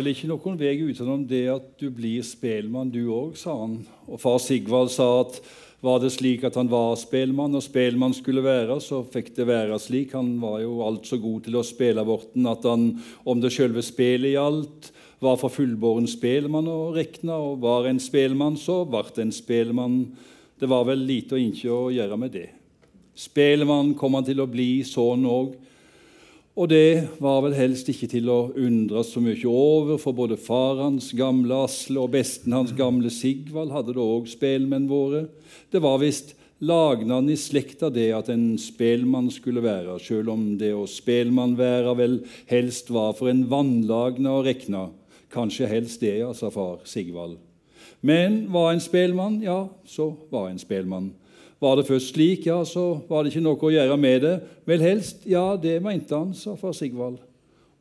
Vel ikke noen vei utenom det at du blir spelmann, du òg, sa han. Og far Sigvald sa at var det slik at han var spelmann, og spelmann skulle være, så fikk det være slik. Han var jo altså god til å spille vorten at han, om det sjølve spelet gjaldt, var for fullbåren spelmann å rekne, og var en spelmann, så vart en spelmann. Det var vel lite og ikke å gjøre med det. Spelmann kom han til å bli, sånn òg. Og det var vel helst ikke til å undres så mye over, for både far hans, gamle Asle, og besten hans, gamle Sigvald, hadde da òg spelmenn våre. Det var visst lagnaden i slekta det at en spelmann skulle være, sjøl om det å spelmann være vel helst var for en vannlagna å rekna. Kanskje helst det, ja, sa far Sigvald. Men var en spelmann, ja, så var en spelmann. Var det først slik, ja, så var det ikke noe å gjøre med det. Vel helst, ja, det mente han, sa far Sigvald.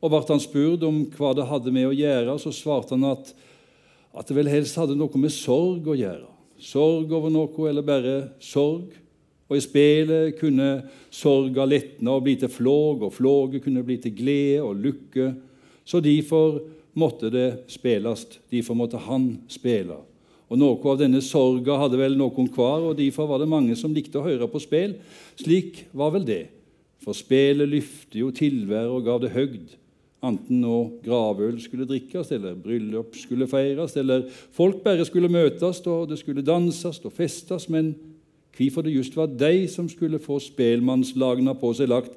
Og ble han spurt om hva det hadde med å gjøre, så svarte han at, at det vel helst hadde noe med sorg å gjøre. Sorg over noe, eller bare sorg. Og i spelet kunne sorga letne og bli til flåg, og flåget kunne bli til glede og lykke. Så derfor måtte det spilles, derfor måtte han spille. Og Noe av denne sorga hadde vel noen hver, og derfor var det mange som likte å høre på spel. Slik var vel det. For spelet lyfte jo tilværet og gav det høgd, enten nå gravøl skulle drikkes, eller bryllup skulle feires, eller folk bare skulle møtes, og det skulle danses og festes, men hvorfor det just var de som skulle få spelmannslagna på seg lagt,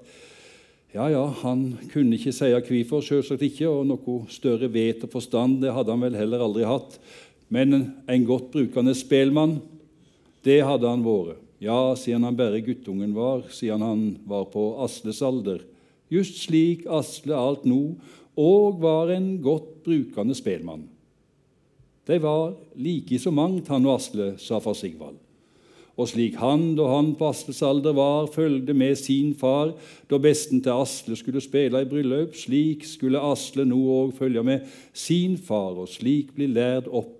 ja, ja, han kunne ikke si hvorfor, selvsagt ikke, og noe større vet og forstand det hadde han vel heller aldri hatt. Men en godt brukende spelmann, det hadde han vært. Ja, siden han bare guttungen var, siden han var på Asles alder. Just slik Asle alt nå og var en godt brukende spelmann. De var like så mangt, han og Asle, sa far Sigvald. Og slik han, da han på Asles alder var, følgde med sin far da besten til Asle skulle spille i bryllup, slik skulle Asle nå òg følge med sin far og slik bli lært opp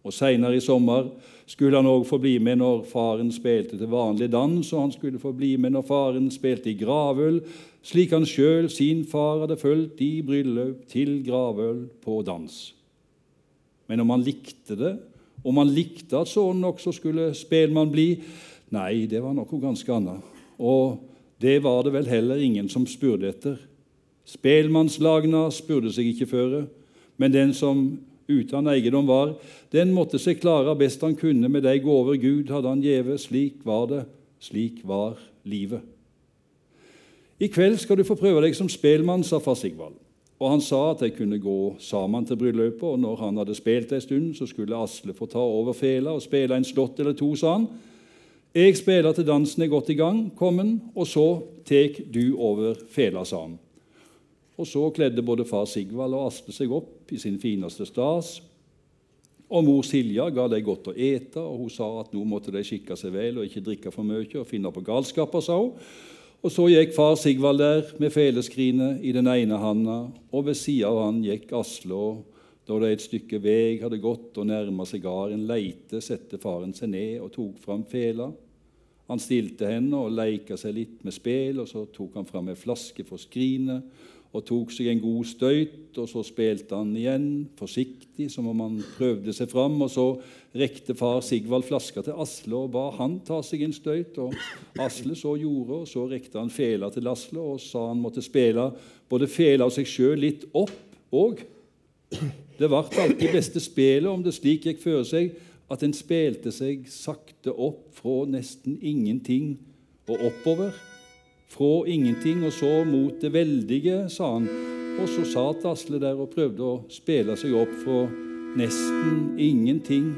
og Seinere i sommer skulle han òg få bli med når faren spilte til vanlig dans, og han skulle få bli med når faren spilte i gravøl, slik han sjøl sin far hadde fulgt i bryllup til gravøl på dans. Men om han likte det, om han likte at sønnen også skulle spelmann bli, nei, det var noe ganske annet. Og det var det vel heller ingen som spurte etter. Spelmannslagna spurte seg ikke føre, men den som uten eiendom var, den måtte seg klare best han kunne med de gaver Gud hadde han gjeve. Slik var det, slik var livet. I kveld skal du få prøve deg som spelmann, sa far Sigvald. Og han sa at de kunne gå sammen til bryllupet, og når han hadde spilt en stund, så skulle Asle få ta over fela og spille en slått eller to, sa han. Jeg spiller til dansen er godt i gang, kommen, og så tek du over fela, sa han. Og så kledde både far Sigvald og Asle seg opp i sin fineste stas. Og mor Silja ga dem godt å ete, og hun sa at nå måtte de skikke seg vel og ikke drikke for mye og finne på galskaper, sa hun. Og så gikk far Sigvald der med feleskrinet i den ene handa, og ved sida av han gikk Asle. Da det et stykke vei hadde gått og nærma seg garden leite, sette faren seg ned og tok fram fela. Han stilte henne og leika seg litt med spel, og så tok han fram ei flaske for skrinet og tok seg en god støyt, og så spilte han igjen, forsiktig, som om han prøvde seg fram. Og så rekte far Sigvald flaska til Asle og ba han ta seg en støyt. og Asle så gjorde, og så rekte han fela til Asle og sa han måtte spille både fela og seg sjøl litt opp òg. Det ble alltid beste spelet om det slik gikk føre seg at en spilte seg sakte opp fra nesten ingenting og oppover fra ingenting og så mot det veldige, sa han. Og så satt Asle der og prøvde å spille seg opp fra nesten ingenting.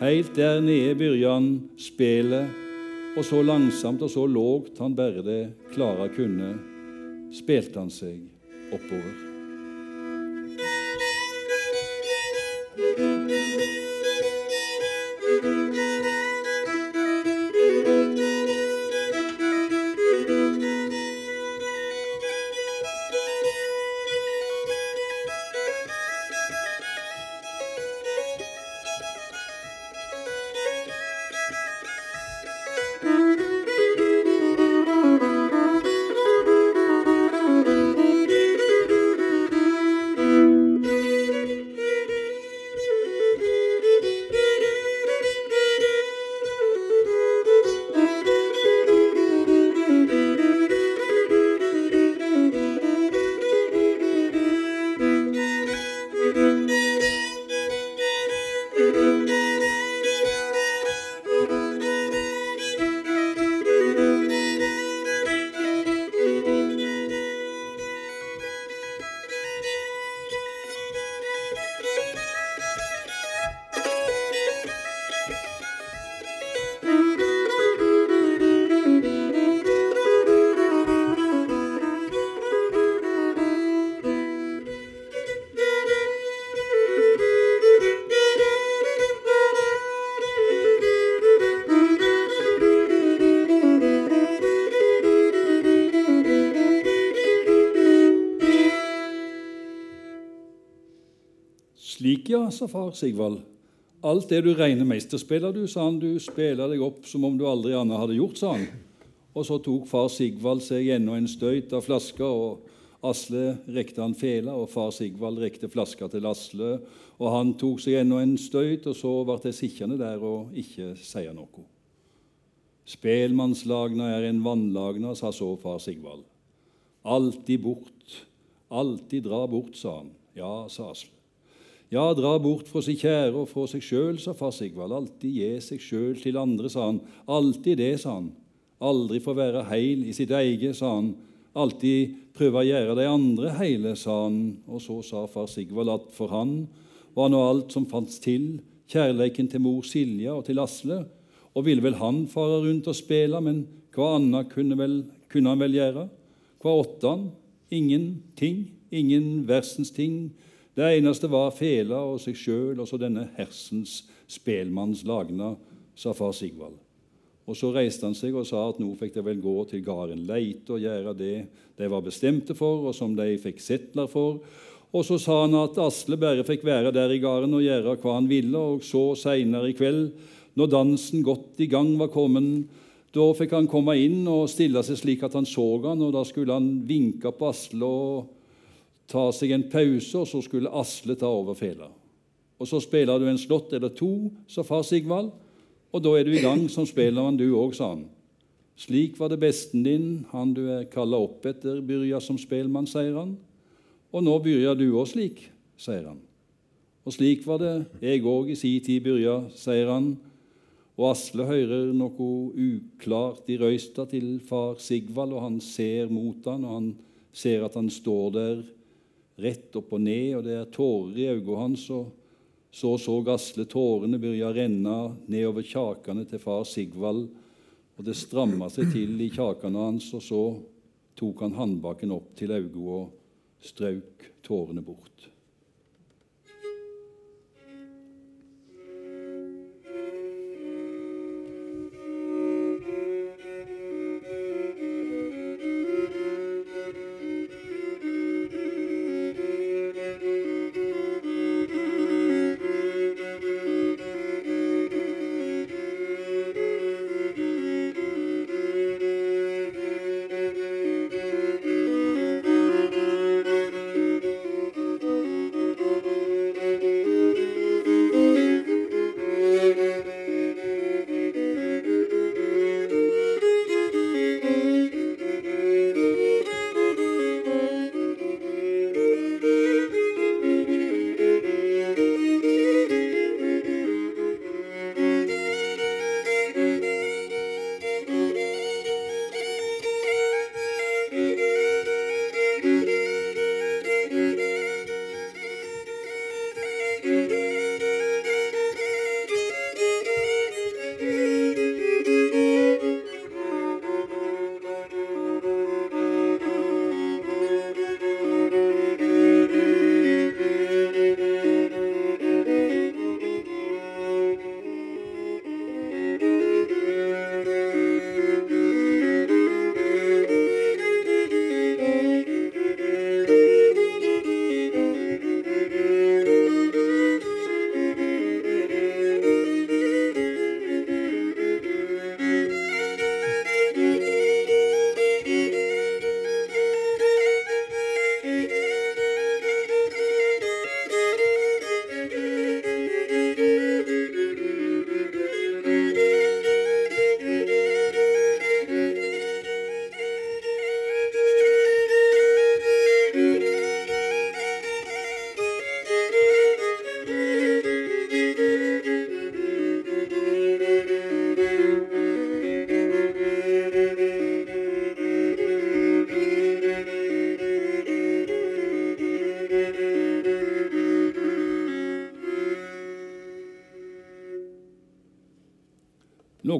Helt der nede begynte han spelet, og så langsomt og så lågt han bare det klare kunne, spilte han seg oppover. Ja, sa far Sigvald. Alt det du regner mesterspiller, du, sa han. Du spiller deg opp som om du aldri annet hadde gjort, sa han. Og så tok far Sigvald seg ennå en støyt av flaska, og Asle rekte han fela, og far Sigvald rekte flaska til Asle. Og han tok seg ennå en støyt, og så ble jeg sittende der og ikke si noe. Spelmannslagna er en vannlagna, sa så far Sigvald. Alltid bort, alltid dra bort, sa han. Ja, sa Asle. Ja, dra bort fra sin kjære og fra seg sjøl, sa far Sigvald. Alltid gi seg sjøl til andre, sa han. Alltid det, sa han. Aldri få være heil i sitt eget, sa han alltid prøve å gjøre de andre heile, sa han. Og så sa far Sigvald at for han var nå alt som fantes til, kjærleiken til mor Silja og til Asle. Og ville vel han fare rundt og spille, men hva annet kunne, vel, kunne han vel gjøre? Hva åtte han? Ingenting. Ingen versens ting. Det eneste var fela og seg sjøl og så denne hersens spelmanns lagna, sa far Sigvald. Og Så reiste han seg og sa at nå fikk de vel gå til gården Leite og gjøre det de var bestemte for, og som de fikk settler for. Og Så sa han at Asle bare fikk være der i gården og gjøre hva han ville. Og så seinere i kveld, når dansen godt i gang var kommet, da fikk han komme inn og stille seg slik at han så han, og da skulle han vinke på Asle og ta seg en pause, og så skulle Asle ta over fela. Og så spiller du en slått eller to, sa far Sigvald. Og da er du i gang som spellemann, du òg, sa han. Slik var det besten din, han du er kalla opp etter, byrja som spelmann, sier han. Og nå byrja du òg slik, sier han. Og slik var det jeg òg i si tid byrja, sier han. Og Asle hører noe uklart i røysta til far Sigvald, og han ser mot han, og han ser at han står der rett opp og ned, og det er tårer i øynene hans. og så så Gasle tårene begynne å renne nedover kjakene til far Sigvald, og det stramma seg til i kjakene hans, og så tok han håndbaken opp til øynene og strøk tårene bort.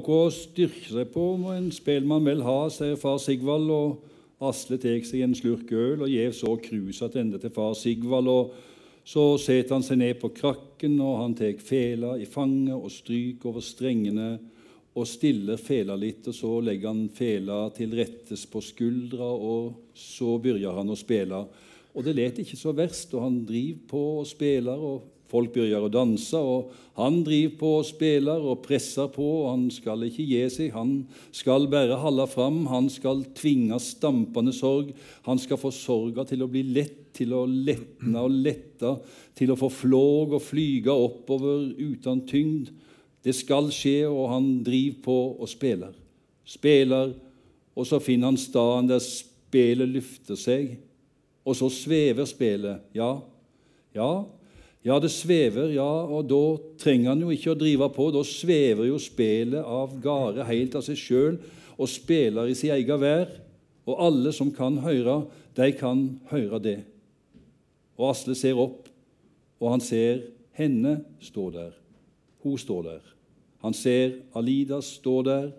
Noe å styrke seg på må en spelmann vel ha, sier far Sigvald. og Asle tar seg en slurk øl og gjev så kruset tilbake til far Sigvald. og Så setter han seg ned på krakken, og han tar fela i fanget og stryker over strengene og stiller fela litt, og så legger han fela til rettes på skuldra, og så begynner han å spille. Og det let ikke så verst, og han driver på og spiller, og folk begynner å danse, og han driver på og spiller og presser på. og Han skal ikke gi seg, han skal bare holde fram. Han skal tvinge stampende sorg. Han skal få sorga til å bli lett, til å letne og lette, til å få flåg og flyge oppover uten tyngd. Det skal skje, og han driver på og spiller. Spiller, og så finner han staden der spelet løfter seg og så svever spelet. Ja, ja, ja, det svever, ja, og da trenger han jo ikke å drive på. Da svever jo spelet av gårde helt av seg sjøl og spiller i sin egen vær. Og alle som kan høre, de kan høre det. Og Asle ser opp, og han ser henne stå der. Hun står der. Han ser Alida stå der.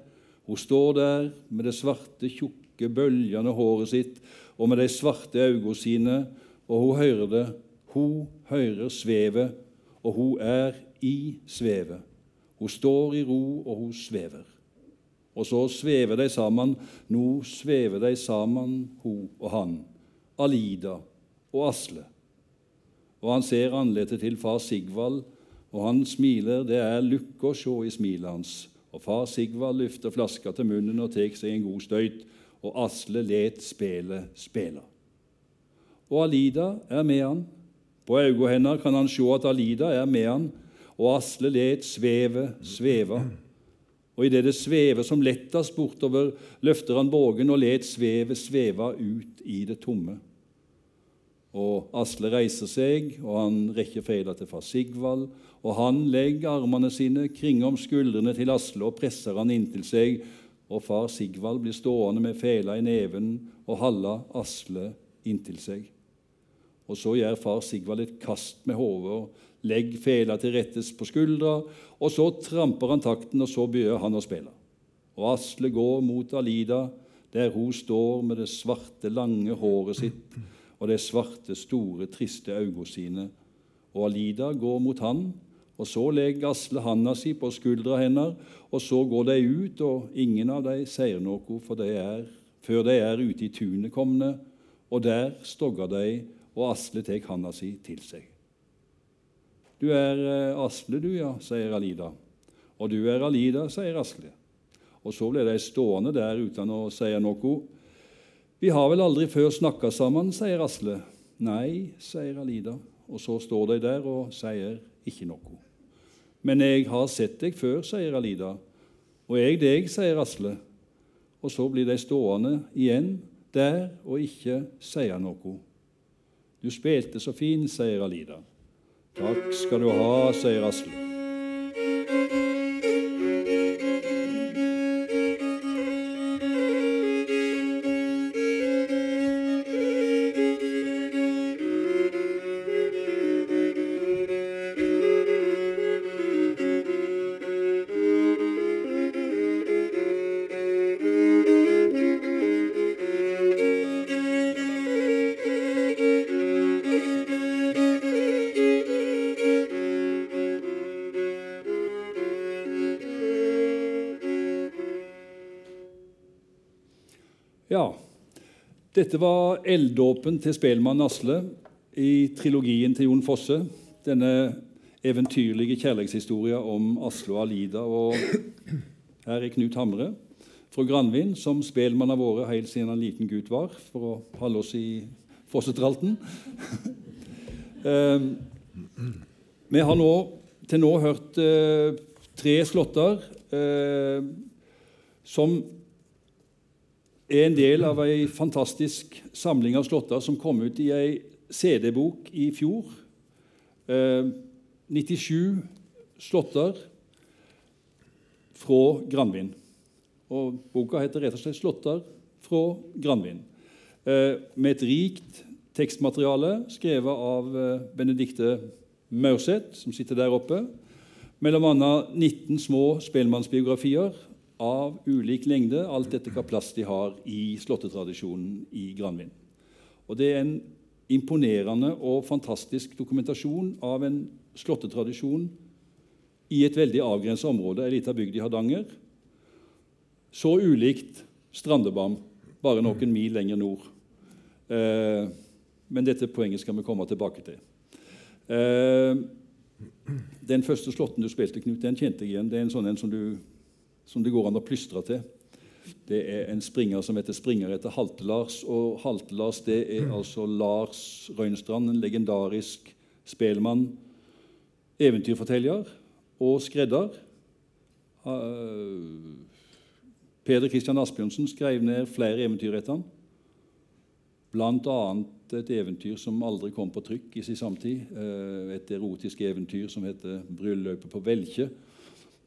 Hun står der med det svarte, tjukke, bøljende håret sitt og med de svarte øynene sine, og hun hører det. Hun hører svevet, og hun er i svevet. Hun står i ro, og hun svever. Og så svever de sammen. Nå svever de sammen, hun og han. Alida og Asle. Og han ser ansiktet til far Sigvald, og han smiler. Det er lykke å se i smilet hans. Og far Sigvald løfter flaska til munnen og tar seg en god støyt og Asle let spelet spela. Og Alida er med han. På øynene hennes kan han se at Alida er med han, og Asle let sveve sveve. Og idet det svever som lettest bortover, løfter han bågen og let svevet sveve ut i det tomme. Og Asle reiser seg, og han rekker feila til far Sigvald, og han legger armene sine kringom skuldrene til Asle og presser han inntil seg og far Sigvald blir stående med fela i neven og halla Asle inntil seg. Og Så gjør far Sigvald et kast med hodet legger fela til rettes på skuldra, og så tramper han takten, og så begynner han å spille. Og Asle går mot Alida, der hun står med det svarte, lange håret sitt og de svarte, store, triste øynene sine. Og Alida går mot han, og Så legger Asle handa si på skuldra hennes, og så går de ut, og ingen av dem sier noe for de er, før de er ute i tunet komne, og der stogger de, og Asle tar handa si til seg. Du er eh, Asle, du, ja, sier Alida. Og du er Alida, sier Asle. Og så ble de stående der uten å si noe. Vi har vel aldri før snakka sammen, sier Asle. Nei, sier Alida. Og så står de der og sier ikke noe. Men jeg har sett deg før, sier Alida. Og jeg deg, sier Asle. Og så blir de stående igjen der og ikke sier noe. Du spilte så fint, sier Alida. Takk skal du ha, sier Asle. Dette var elddåpen til spelmann Asle i trilogien til Jon Fosse. Denne eventyrlige kjærlighetshistorien om Asle og Alida. Og her er Knut Hamre fra Granvin, som spelmann har vært helt siden han liten gutt var, for å holde oss i Fossetralten. <laughs> eh, vi har nå, til nå hørt eh, tre slåtter eh, som er en del av ei fantastisk samling av slåtter som kom ut i ei CD-bok i fjor. Eh, 97 slåtter fra Granvin. Og Boka heter rett og slett 'Slåtter fra Granvin', eh, med et rikt tekstmateriale skrevet av eh, Benedicte Maurseth, som sitter der oppe. Mellom annet 19 små spellemannsbiografier av ulik lengde, alt etter hva plass de har i slåttetradisjonen i Granvin. Og Det er en imponerende og fantastisk dokumentasjon av en slåttetradisjon i et veldig avgrenset område, ei lita bygd i Hardanger. Så ulikt Strandebam, bare noen mil lenger nord. Eh, men dette poenget skal vi komme tilbake til. Eh, Den første slåtten du spilte, Knut, den kjente jeg igjen. Det er en sånn en som, du, som det går an å plystre til. Det er en springer som heter Springer etter Halte-Lars. Og Halte-Lars det er altså Lars Røynstrand, en legendarisk spelmann, eventyrforteller og skredder. Uh, Peder Christian Asbjørnsen skrev ned flere eventyr etter han. Bl.a. et eventyr som aldri kom på trykk i sin samtid. Uh, et erotisk eventyr som heter 'Bryllupet på Velkje'.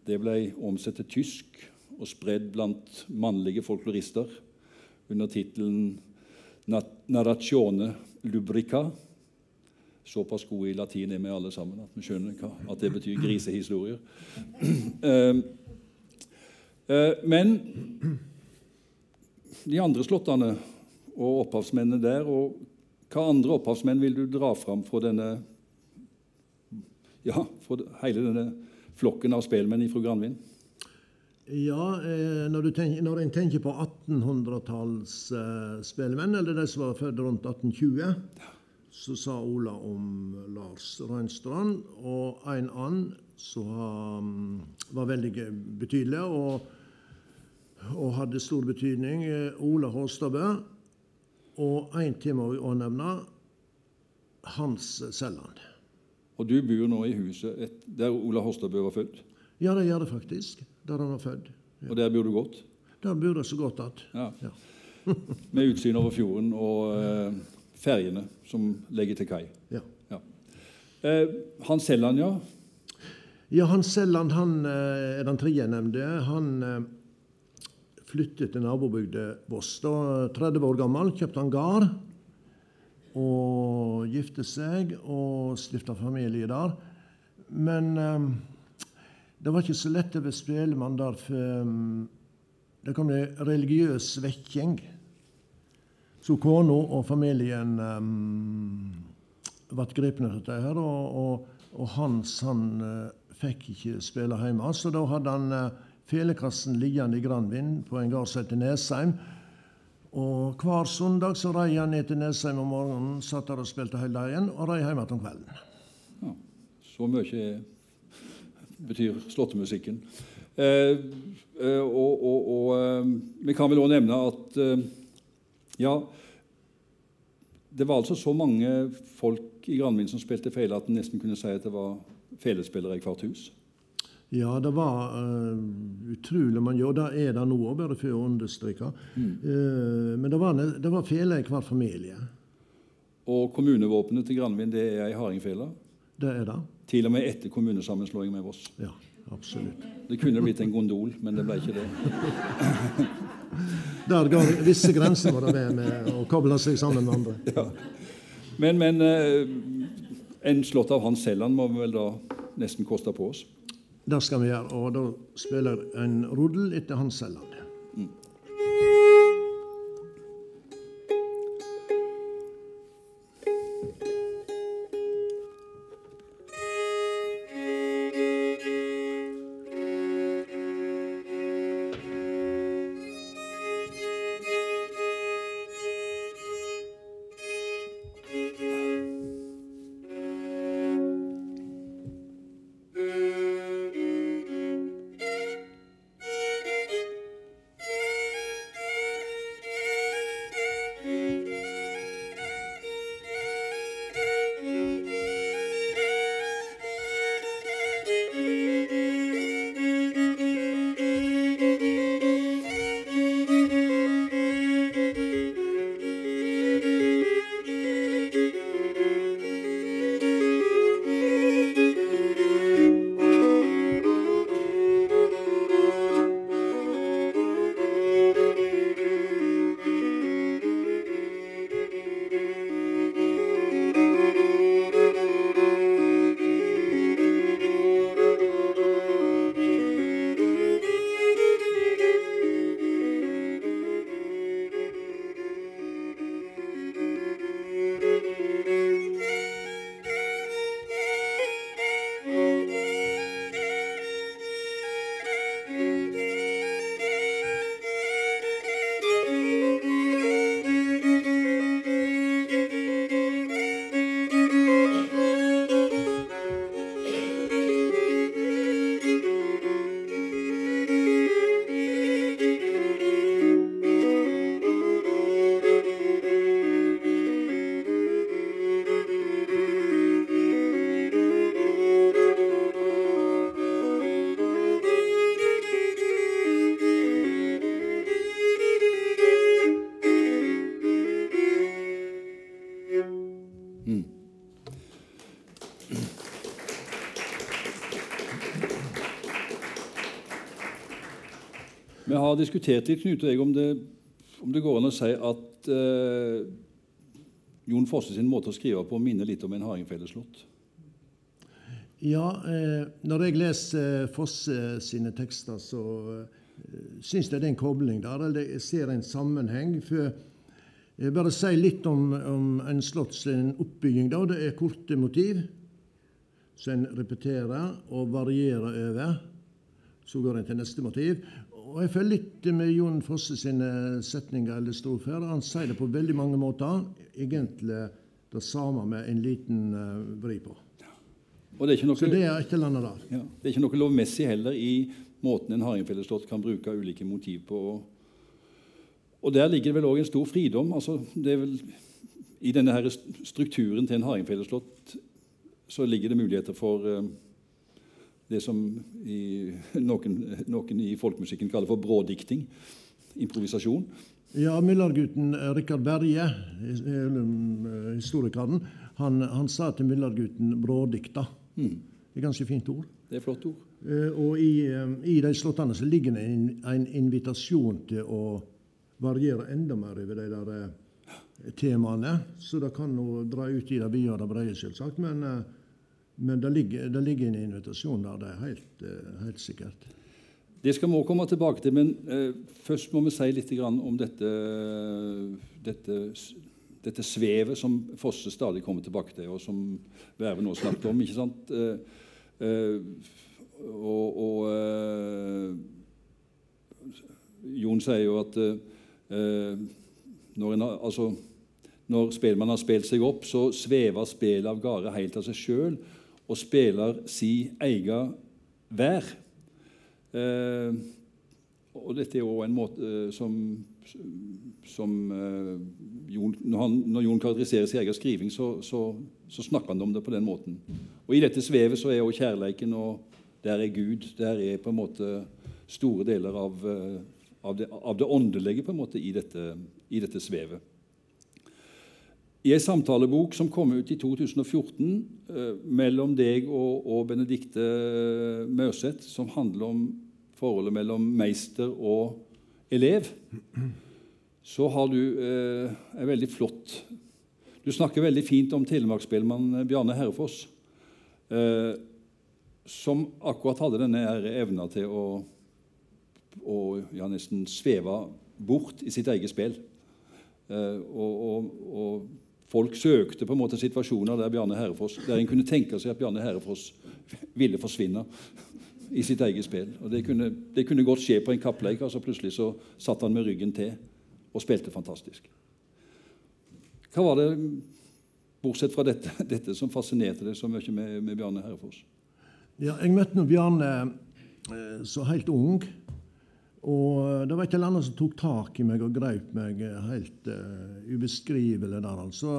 Det ble omsatt til tysk og spredd blant mannlige folklorister under tittelen 'Narrazione Lubrica'. Såpass gode i latin er vi alle sammen at vi skjønner hva, at det betyr grisehistorier. Uh, <clears throat> uh, men de andre slåttene og opphavsmennene der og Hva andre opphavsmenn vil du dra fram fra denne ja, fra hele denne flokken av spelmenn fra Granvin?
Ja, eh, når, tenker, når, en tenker på 1800-talls eh, eller de som var født rundt 1820, så sa Ola om Lars Rønstrand og en annen som um, var veldig betydelig og, og, hadde stor betydning. Eh, Ola Håstabø. Og en til må vi òg nevne. Hans Selland.
Og du bor nå i huset der Ola Horstadbø var født?
Ja, det gjør det faktisk der han var født.
Ja. Og der bor du godt?
Der bor jeg så godt at.
Ja. ja. <laughs> Med utsyn over fjorden og eh, ferjene som legger til kai.
Ja.
ja. Eh, Hans Selland, ja?
Ja, Hans Selland han eh, er den tredje jeg nevnte. Han eh, flyttet til nabobygda Voss. Da 30 år gammel kjøpte han gard og gifte seg og stifte familie der. Men um, det var ikke så lett å være spelemann der, for um, det kom en religiøs vekking. Så kona og familien um, ble grepne av dette, og, og, og, Hans han uh, fikk ikke spille hjemme. Så da hadde han uh, felekassen liggende i Granvin på en gard som heter Nesheim. Og hver søndag så rei han ned til Nesheim om morgenen, satt der og spilte hele dagen, og rei hjem igjen om kvelden.
Ja, så mye betyr slåttemusikken. Eh, eh, og, og, og eh, vi kan vel òg nevne at eh, ja Det var altså så mange folk i Granvin som spilte feil at en nesten kunne si at det var felespillere i hvert hus.
Ja, det var uh, utrolig mange, og det er det nå, bare for å understreke. Mm. Uh, men det var, det var fele i hver familie.
Og kommunevåpenet til Granvin det er ei hardingfele?
Det er det.
Til og med etter kommunesammenslåingen med Voss.
Ja, absolutt.
Det kunne blitt en gondol, men det ble ikke det. <laughs>
Der ga visse grenser var det med, med å koble seg sammen med andre.
Ja. Men, men uh, en slått av Hans Selland må vi vel da nesten koste på oss?
Det skal vi gjøre, og da spiller en rodel etter Hans
diskutert litt, Knut og jeg, om det, om det går an å si at eh, Jon Fosse sin måte å skrive på minner litt om en hardingfeleslått.
Ja, eh, når jeg leser Fosse sine tekster, så eh, syns jeg det er en kobling der. Eller jeg ser en sammenheng. For jeg bare si litt om, om en sin oppbygging. da. Det er korte motiv som en repeterer og varierer over. Så går en til neste motiv. Og Jeg følger litt med Jon Fosse sine setninger eller strofer. Han sier det på veldig mange måter. Egentlig det samme med en liten uh, vri på.
Og det er ikke noe,
Så det er et eller annet der.
ja, det er ikke noe lovmessig heller i måten en hardingfeleslått kan bruke ulike motiv på. Og der ligger det vel òg en stor fridom. altså det vel I denne her strukturen til en hardingfeleslått så ligger det muligheter for eh, det som i, noen, noen i folkemusikken kaller for brådikting. Improvisasjon.
Ja, Myllargutten eh, Rikard Berge, eh, historikeren, han, han sa til Myllargutten 'brådikta'. Det er ganske fint ord.
Det er flott ord.
Eh, Og i, eh, i de slottene så ligger det en, en invitasjon til å variere enda mer over de der temaene. Så det kan nå dra ut i det vide og det brede, selvsagt. Men, men det, ligger, det ligger en invitasjon der, det er helt, eh, helt sikkert.
Det skal vi komme tilbake til, men eh, først må vi si litt om dette, dette, dette svevet som Fosse stadig kommer tilbake til, og som Verve nå snakket om. ikke sant? Eh, eh, og og eh, Jon sier jo at eh, når, en, har- altså, når spelmannen har spilt seg opp, så svever spelet av gårde helt av seg sjøl og spiller si egen vær. Eh, og dette er jo en måte eh, som, som eh, Jon, når, han, når Jon karakteriserer sin egen skriving, så, så, så snakker han om det på den måten. Og I dette svevet så er jo kjærleiken, og der er Gud. Der er på en måte store deler av, eh, av, det, av det åndelige på en måte i dette, i dette svevet. I en samtalebok som kom ut i 2014 eh, mellom deg og, og Benedicte Mørseth, som handler om forholdet mellom meister og elev, så har du eh, en veldig flott Du snakker veldig fint om telemarksspellemann Bjarne Herrefoss, eh, som akkurat hadde denne evna til å, å ja, nesten sveve bort i sitt eget spill. Eh, og, og, og folk søkte på en måte situasjoner der Bjarne Herrefoss, der en kunne tenke seg at Bjarne Herrefoss ville forsvinne i sitt eget spill. Og det kunne, det kunne godt skje på en kappleik, og så plutselig så satt han med ryggen til og spilte fantastisk. Hva var det, bortsett fra dette, <laughs> dette som fascinerte deg så mye med, med Bjarne Herrefoss?
Ja, jeg møtte nå Bjarne eh, så helt ung. Og det var eller annet som tok tak i meg og greip meg eh, helt uh, ubeskrivelig der, altså.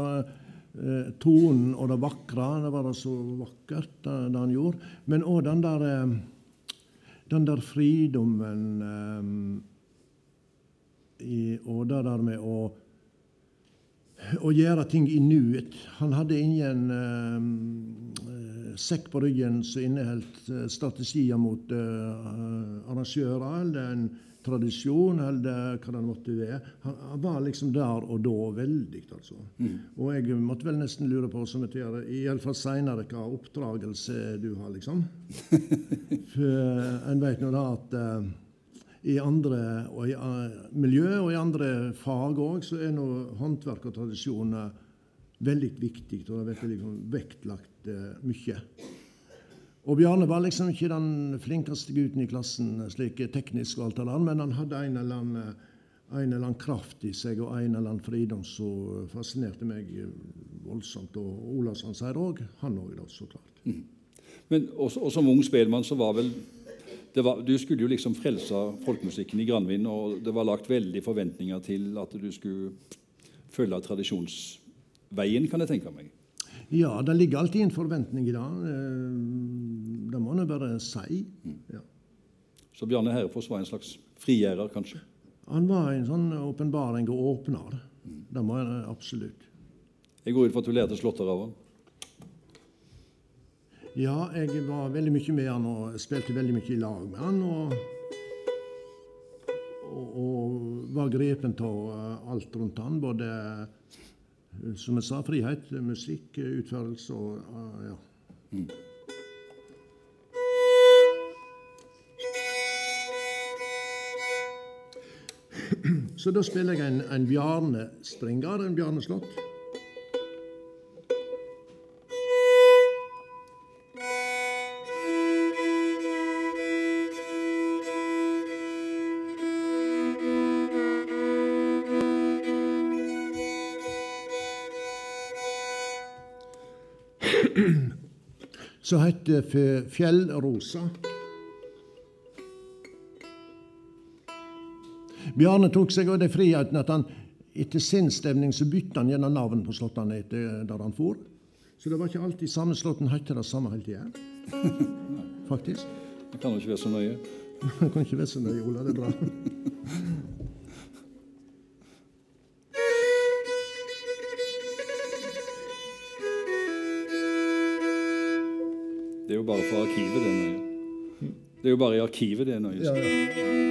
Uh, tonen og det vakre, det var da så vakkert, det, det han gjorde. Men òg den der uh, den der fridommen eh, i, og det der med å å gjøre ting i nuet. Han hadde ingen eh, sekk på ryggen som inneholdt eh, strategier mot eh, arrangører, eller en tradisjon, eller hva det måtte være. Han, var liksom der og da veldig, altså. Og jeg måtte vel nesten lure på, som jeg gjør, iallfall seinere, hva oppdragelse du har, liksom. <laughs> For en vet nå da at eh, i andre og i, uh, miljø og i andre fag òg, så er nå håndverk og tradisjon eh, veldig viktig. Og det blir liksom vektlagt mye. Og Bjarne var liksom ikke den flinkeste gutten i klassen slik teknisk, og alt eller annet, men han hadde en eller annen en eller annen kraft i seg og en eller annen fridom som fascinerte meg voldsomt. Og Olavsson sier òg, han òg, så klart.
Men også, og som ung spelmann så var vel det var, Du skulle jo liksom frelse folkemusikken i Granvin, og det var lagt veldig forventninger til at du skulle følge tradisjonsveien, kan jeg tenke meg.
Ja, det ligger alltid en forventning i det. eh, Det må en bare si. Ja.
Så Bjarne Herrefoss var en slags frigjører, kanskje.
Han var en sånn åpenbaring og åpner. Det må en absolutt.
Jeg går ut fra at du lærte slåtter av han.
Ja, jeg var veldig mye med han og spilte veldig mye i lag med han. Og og, og var grepen av alt rundt han, både som jeg sa, frihet, musikk, utførelse og ja. Mm. Så da spiller jeg en, en Bjarne Stringer, en Bjarne som heter Fjellrosa. Bjarne tok seg av den friheten at han etter sinnsstemning så bytta han gjerne navn på slottene etter der han for. Så det var ikke alltid samme slåtten het det samme hele tida. <laughs> Faktisk.
Det kan jo ikke være så nøye. <laughs>
det kan ikke være så nøye, Ola. Det er bra. <laughs>
Det er jo bare for arkivet det er nøye. Det er jo bare i arkivet det er nøye. Ja, ja.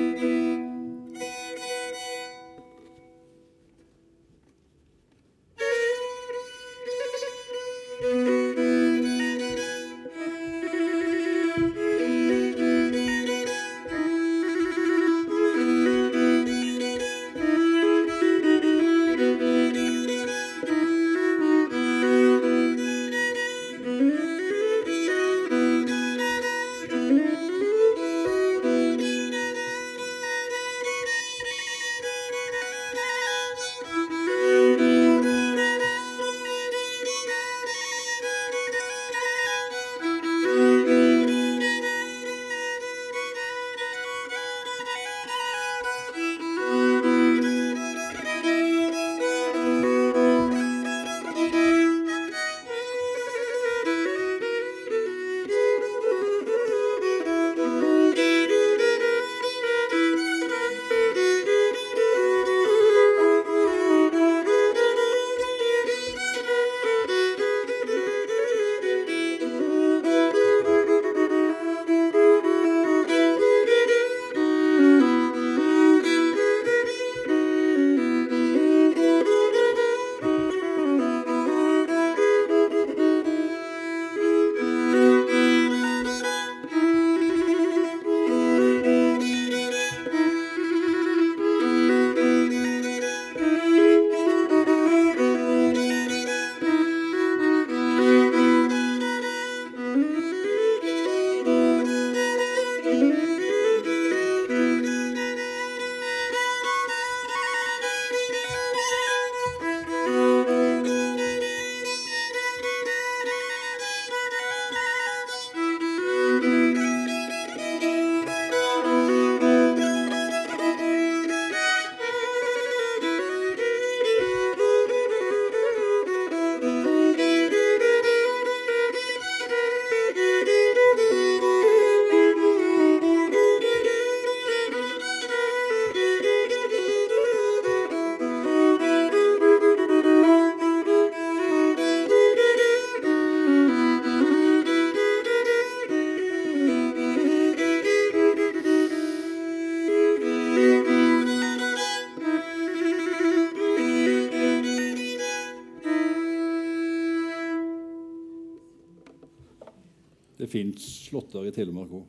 Slåtter i Telemark òg.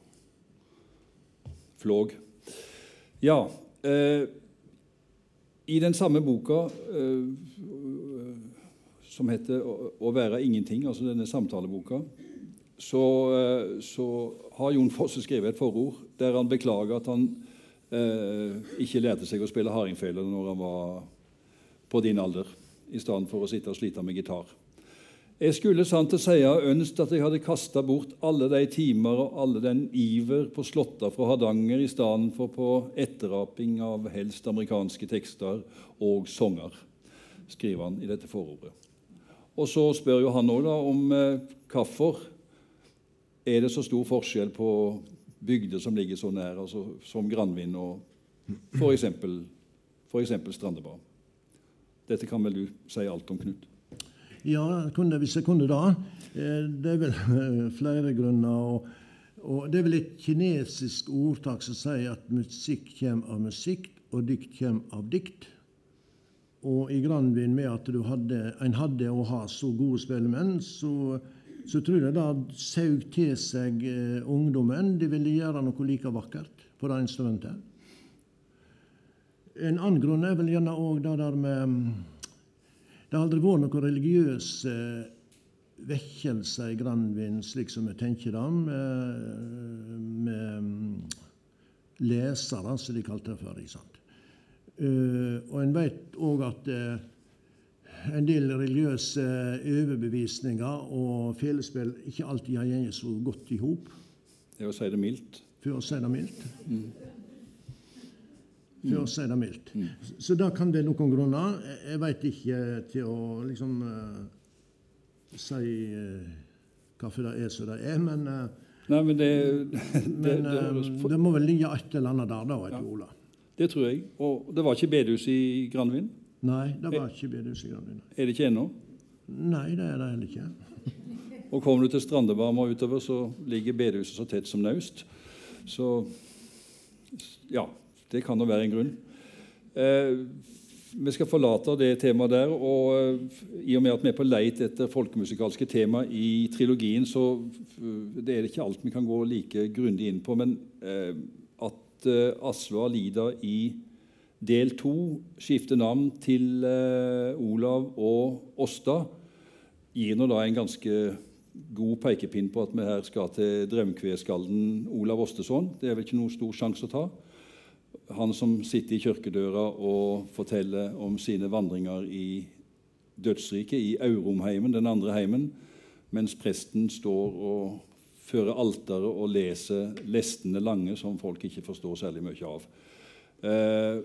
Flåg. Ja eh, I den samme boka eh, som heter 'Å være ingenting', altså denne samtaleboka, så, eh, så har Jon Fosse skrevet et forord der han beklager at han eh, ikke lærte seg å spille hardingfele når han var på din alder, i stedet for å sitte og slite med gitar. Jeg skulle sant å si ønsket at jeg hadde kasta bort alle de timer og alle den iver på slåtta fra Hardanger i stedet for på etteraping av helst amerikanske tekster og sanger, skriver han i dette forordet. Og så spør jo han òg om eh, hvorfor er det så stor forskjell på bygder som ligger så nær, altså som Granvin og f.eks. Strandebar. Dette kan vel du si alt om, Knut?
Ja, kunne, hvis jeg kunne da. Eh, det er vel flere grunner. og Og Det er vel et kinesisk ordtak som sier at musikk kommer av musikk, og dikt kommer av dikt. Og i Granvin, med at hadde, en hadde å ha så gode spillemenn, så, så tror jeg det saug til seg eh, ungdommen. De ville gjøre noe like vakkert på det instrumentet. En annen grunn er vel gjerne òg det der med Det har aldri vært noen religiøse vekkelse i Granvin, slik som vi tenker det, med, mm, lesere, som de kalte det før. ikke sant? Uh, og en vet òg at uh, en del religiøse overbevisninger og felespill ikke alltid har gått så godt i hop.
Det er å si det mildt.
For å si det mildt. Mm. For å si det mildt. Mm. Så da kan det noen grunner. Jeg veit ikke til å liksom uh, si uh, hvorfor det er som det er, men, uh,
Nei, men, det,
det, <laughs> men det, det, må vel ligge et eller annet der, da, vet ja. Ola.
Det tror jeg. Og det var ikke bedehus i Granvin?
Nei, det var ikke bedehus i Granvin.
Er det ikke ennå?
Nei, det er det heller ikke. <laughs>
og kommer du til Strandebarma utover, så ligger bedehuset så tett som naust. Så ja, det kan da være en grunn. Eh, vi skal forlate det temaet der. og uh, I og med at vi er på leit etter folkemusikalske tema i trilogien, så uh, det er det ikke alt vi kan gå like grundig inn på. Men at Aslo Alida i del to skifter navn til Olav og Åsta, gir nå da en ganske god pekepinn på at vi her skal til drømkvedskalden Olav Osteson. Det er vel ikke noen stor sjanse å ta han som sitter i kirkedøra og forteller om sine vandringer i dødsriket, i Auromheimen, den andre heimen, mens presten står og fører alteret og leser lestene lange som folk ikke forstår særlig mye av. Eh,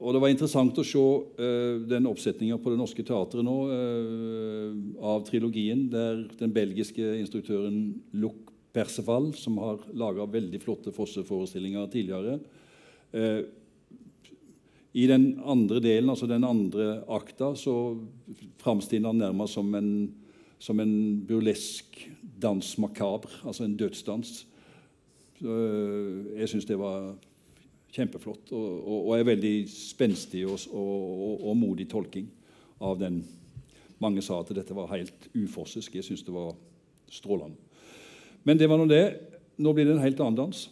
og Det var interessant å se eh, den oppsetninga på Det Norske Teatret nå eh, av trilogien, der den belgiske instruktøren Luc Perseval, som har laga veldig flotte Fosse-forestillinger tidligere, I den andre delen, altså den andre akta, så framstiller han nærmest som en, som en burlesk dans macabre, altså en dødsdans. Eh, jeg syns det var kjempeflott, og, og, og er veldig spenstig og, og, modig tolking av den. Mange sa at dette var helt uforsisk. Jeg syns det var strålende. Men det var nå det. Nå blir det en helt annen dans.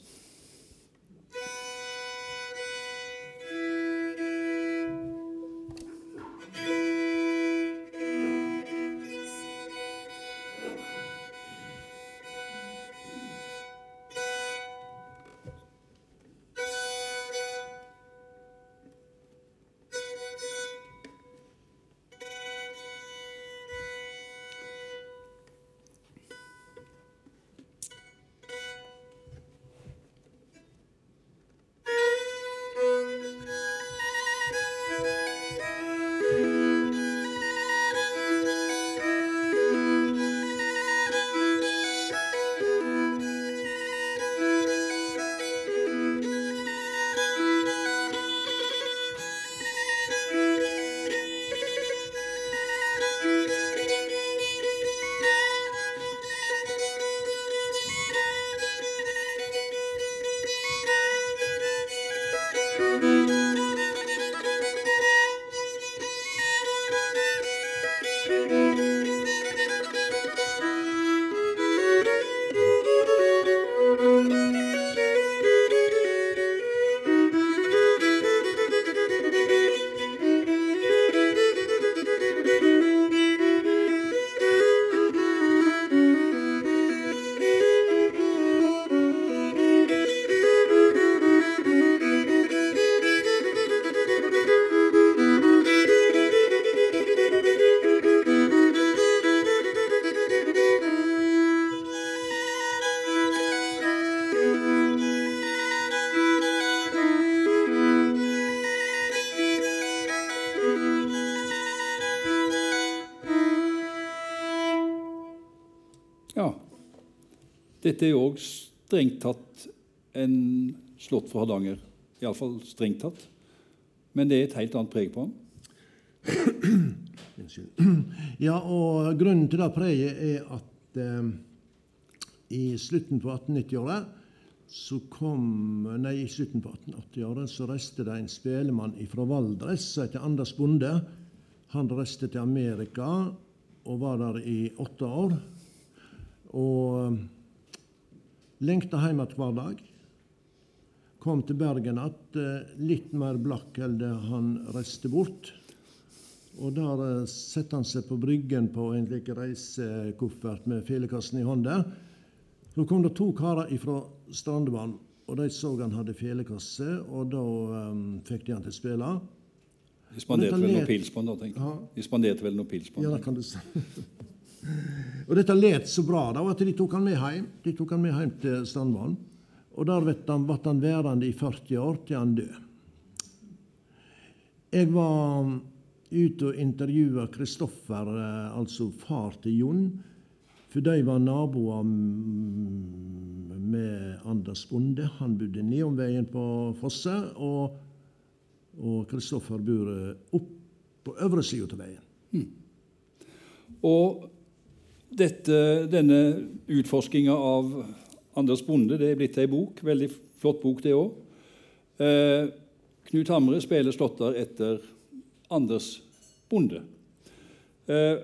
Dette er jo òg strengt tatt en slått for Hardanger. Iallfall strengt tatt. Men det er et helt annet preg på
den. Ja, og grunnen til det preget er at eh, i slutten på 1890-året så kom Nei, i slutten på 1880-året så reiste det en spelemann fra Valdres som heter Anders Bonde. Han reiste til Amerika og var der i åtte år. Og lengta hjem igjen hver dag. Kom til Bergen igjen, uh, litt mer blakk enn han reiste bort. Og der setter han seg på bryggen på en slik reisekoffert med felekassen i hånda. Så kom det to karer fra Strandebanen, og de så han hadde felekasse, og da um, fikk de han til å spille.
De spanderte vel noe pils på han da, tenker jeg. De spanderte vel noe pils på
han. Ja, det kan du si. <laughs> og dette let så bra da, at de tok han med hjem. De tok han med hjem til Strandvollen. Og der ble han, han værende i 40 år til han døde. Jeg var ute og intervjua Kristoffer, eh, altså far til Jon. For de var naboer med Anders Bonde. Han bodde nedom veien på Fosse. Og Kristoffer bor opp på øvre sida av veien.
Mm. Og dette, denne utforskinga av Anders Bonde det er blitt ei bok. Veldig flott bok, det òg. Eh, Knut Hamre spiller slåtter etter Anders Bonde. Eh,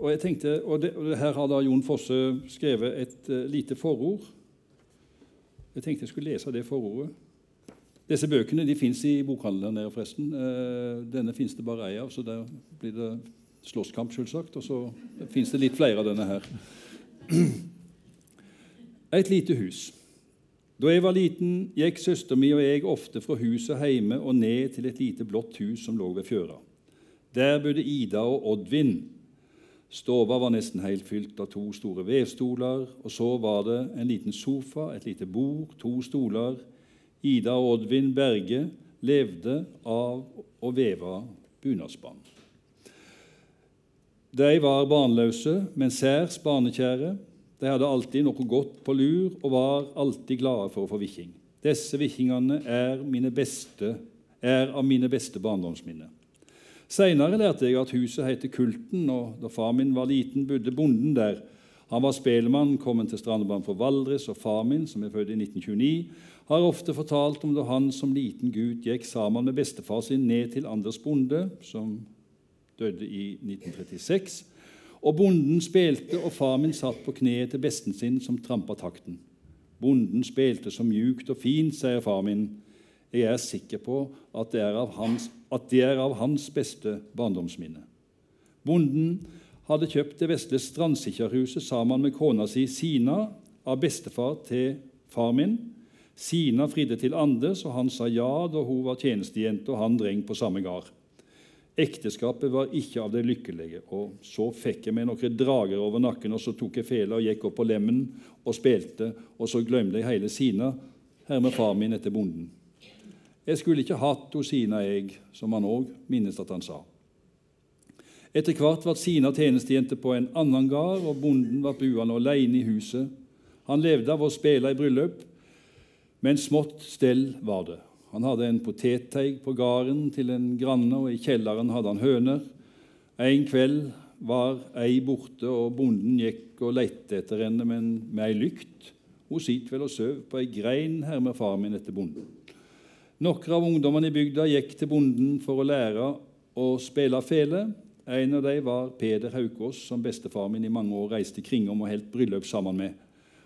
og jeg tenkte, og, det, og Her har da Jon Fosse skrevet et uh, lite forord. Jeg tenkte jeg skulle lese det forordet. Disse bøkene de fins i bokhandelen der forresten. Eh, denne fins det bare ei av, så der blir det slåsskamp, selvsagt. Og så fins det litt flere av denne her. <clears throat> Et lite hus. Da jeg var liten, gikk søster mi og jeg ofte fra huset hjemme og ned til et lite blått hus som lå ved fjøra. Der bodde Ida og Oddvin. Stova var nesten helt fylt av to store vevstoler, og så var det en liten sofa, et lite bord, to stoler. Ida og Oddvin Berge levde av å veve bunadsbånd. De var barnløse, men særs barnekjære. De hadde alltid noe godt på lur og var alltid glade for å få viking. Disse vikingene er, er av mine beste barndomsminner. Seinere lærte jeg at huset heter Kulten, og da far min var liten, bodde bonden der. Han var spelemann, kommet til Strandebanen fra Valdres, og far min, som er født i 1929, har ofte fortalt om da han som liten gutt gikk sammen med bestefar sin ned til Anders Bonde, som døde i 1936. Og bonden spilte, og far min satt på kneet til besten sin, som trampa takten. Bonden spilte så mjukt og fint, sier far min. Jeg er sikker på at det er av hans er av hans beste barndomsminne. Bonden hadde kjøpt det vesle Strandsikkerhuset sammen med kona si Sina av bestefar til far min. Sina fridde til Anders, og han sa ja da hun var tjenestejente og han dreng på samme gard. Ekteskapet var ikke av det lykkelige, og så fikk jeg meg noen drager over nakken, og så tok jeg fela og gikk opp på lemmen og spilte, og så glemte jeg hele Sina, her med far min etter bonden. Jeg skulle ikke hatt hos Sina, jeg, som han òg minnes at han sa. Etter hvert ble Sina tjenestejente på en annen gard, og bonden var buende alene i huset. Han levde av å spille i bryllup, men smått stell var det. Han hadde en potetteig på gården til en granne, og i kjelleren hadde han høner. En kveld var ei borte, og bonden gikk og lette etter henne med ei lykt. Hun sitter vel og sover på ei grein, her med far min etter bonden. Noen av ungdommene i bygda gikk til bonden for å lære å spille fele. En av dem var Peder Haukås, som bestefar min i mange år reiste kringom og holdt bryllup sammen med.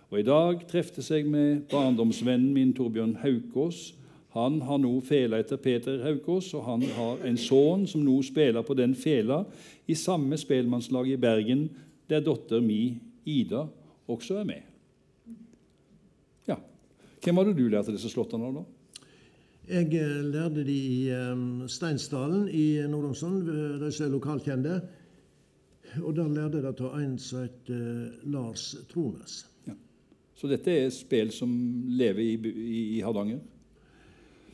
Og I dag trefte jeg med barndomsvennen min Torbjørn Haukås. Han har nå fela etter Peter Haukås, og han har en sønn som nå spiller på den fela i samme spelmannslag i Bergen, der datter mi, Ida, også er med. Ja. Hvem var det du lærte disse slåttene av, da?
Jeg eh, lærte de i um, Steinsdalen i Nord-Åmsund, de som er lokalkjente. Og der lærte jeg av en som het uh, Lars Trones. Ja.
Så dette er spill som lever i, i, i Hardanger?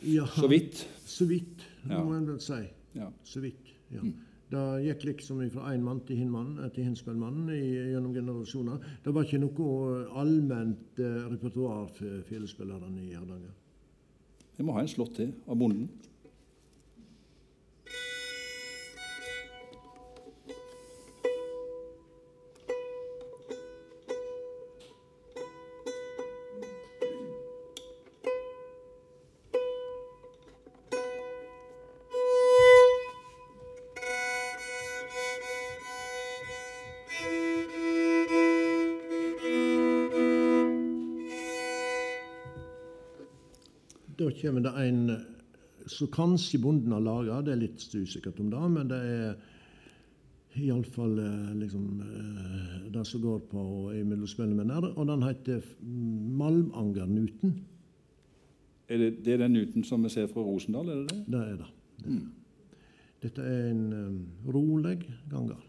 Ja,
så vidt?
Så vidt, ja. må en vel si. Ja. Så vidt, ja. Mm. Det gikk liksom fra én mann til hin mann, til hinspellmannen gjennom generasjoner. Det var ikke noe allment uh, repertoar for filespillerne i Hardanger.
Jeg må ha en slått til av bonden.
Kommer det en som kanskje bonden har laga, det er litt usikkert om det, men det er iallfall eh, liksom, eh, det som går på mellom med her. Og den heter Malmangernuten.
Er det, det er den nuten som vi ser fra Rosendal, er det det?
Det er det. Mm. Dette er en rolig ganger.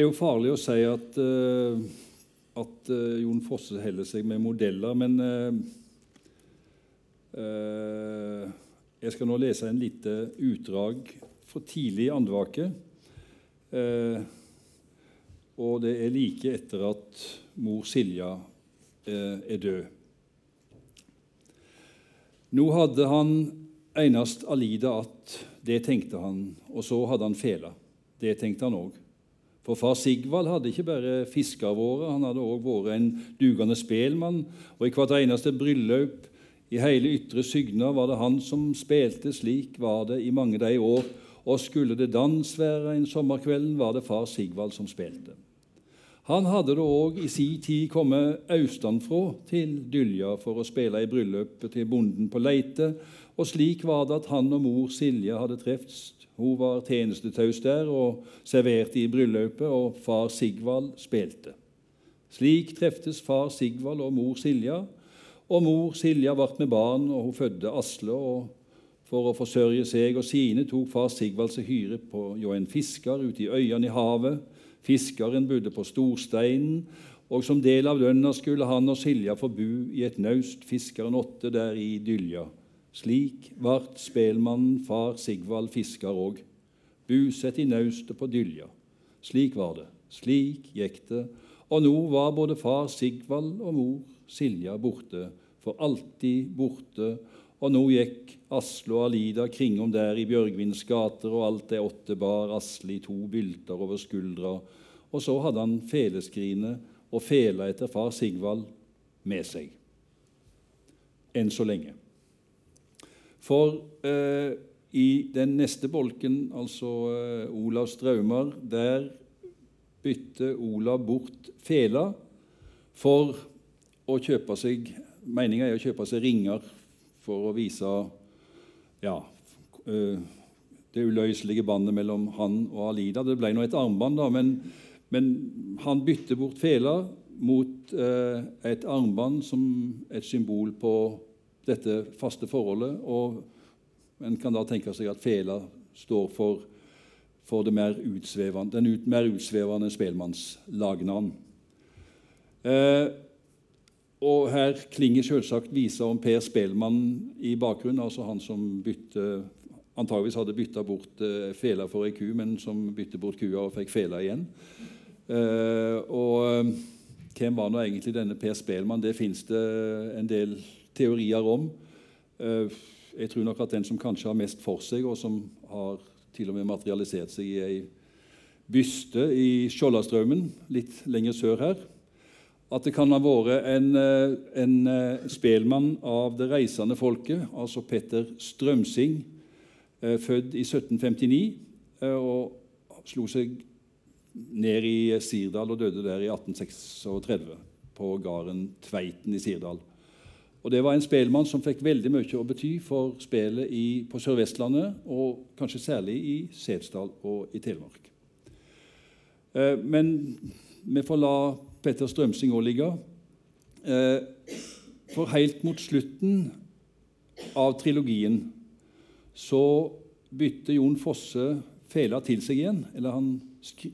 Det er jo farlig å si at, uh, at uh, Jon Fosse holder seg med modeller, men uh, jeg skal nå lese en lite utdrag fra tidlig andvake. og det er like etter at mor Silja er død. Nå hadde han einast Alida at det tenkte han, og så hadde han fela. Det tenkte han òg. For far Sigvald hadde ikke bare fiska våre, han hadde òg vært en dugende spelmann. Og i hvert eneste bryllup i hele ytre Sygna var det han som spilte. Slik var det i mange de år. Og skulle det dans være en sommerkvelden, var det far Sigvald som spilte. Han hadde da òg i si tid kommet austanfra til Dylja for å spille i bryllupet til bonden på Leite, og slik var det at han og mor Silje hadde treffes hun var tjenestetaus der og serverte i bryllupet, og far Sigvald spilte. Slik treftes far Sigvald og mor Silja, og mor Silja ble med barn, og hun fødte Asle. og For å forsørge seg og sine tok far Sigvald seg hyre på jo en fisker ute i øyene i havet. Fiskeren bodde på Storsteinen, og som del av lønna skulle han og Silja få bo i et naust fiskeren åtte der i Dylja. Slik vart spelmannen far Sigvald fisker òg, busett i naustet på Dylja. Slik var det, slik gikk det, og nå var både far Sigvald og mor Silja borte, for alltid borte, og nå gikk Asle og Alida kringom der i Bjørgvins gater, og alt det åtte bar Asle i to bylter over skuldra, og så hadde han feleskrinet og fela etter far Sigvald med seg. Enn så lenge. For eh, i den neste bolken, altså eh, Olavs drømmer, der bytter Olav bort fela for å kjøpe seg Meninga er å kjøpe seg ringer for å vise ja, eh, det uløselige bandet mellom han og Alida. Det ble nå et armbånd, men, men, han bytter bort fela mot eh, et armbånd som et symbol på dette faste forholdet. og En kan da tenke seg at fela står for for mer den ut, mer utsvevende spellemannslagnaen. Eh, og her klinger selvsagt visa om Per Spelmann i bakgrunnen, altså han som bytte, antageligvis hadde bytta bort eh, fela for ei ku, men som bytte bort kua og fikk fela igjen. Eh, og eh, hvem var nå egentlig denne Per Spelmann? Det fins det en del teorier om. Jeg tror nok at den som kanskje har mest for seg, og som har til og med materialisert seg i ei byste i Skjoldastraumen, litt lenger sør her. At det kan ha vært en, eh, en eh, spelmann av det reisende folket, altså Petter Strømsing, eh, født i 1759, og slo seg ned i Sirdal og døde der i 1836, på gården Tveiten i Sirdal. Og Det var en spelmann som fikk veldig mye å bety for spelet i, på Sør-Vestlandet, og kanskje særlig i Setesdal og i Telemark. Men vi får la Petter Strømsing òg ligge. Eh, for helt mot slutten av trilogien så bytter Jon Fosse fela til seg igjen. Eller han, skri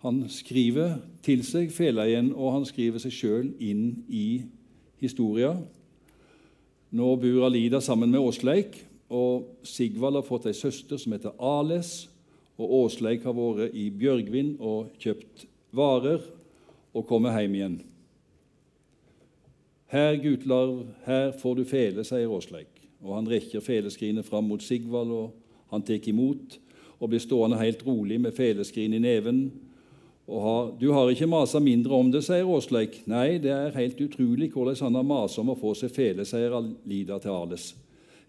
han skriver til seg fela igjen, og han skriver seg sjøl inn i historia. Nå bor Alida sammen med Åsleik, og Sigvald har fått ei søster som heter Ales. Og Åsleik har vært i Bjørgvin og kjøpt varer og komme hjem igjen. Her, Gutlarv, her får du fele, sier Åsleik. Og han rekker feleskrinet fram mot Sigvald, og han tar imot og blir stående helt rolig med feleskrin i neven har, du har ikke masa mindre om det, sier Åsleik. Nei, det er helt utrolig hvordan han har masa om å få seg fele, sier Alida til Ales.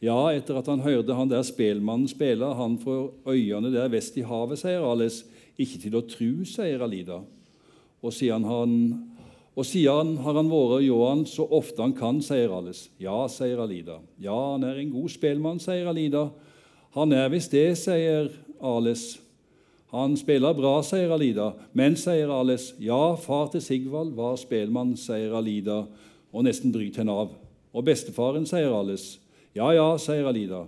Ja, etter at han hørte han der spelmannen spille, han fra øyene der vest i havet, sier Ales. Ikke til å tru, sier Alida. Og siden han, og siden har han vært Johan så ofte han kan, sier Alice. Ja, sier Alida. Ja, han er en god spelmann, sier Alida. Han er visst det, sier Alice. Han spiller bra, sier Alida. Men, sier Alice, ja, far til Sigvald var spelmann, sier Alida, og nesten bryter henne av. Og bestefaren, sier Alice. Ja, ja, sier Alida.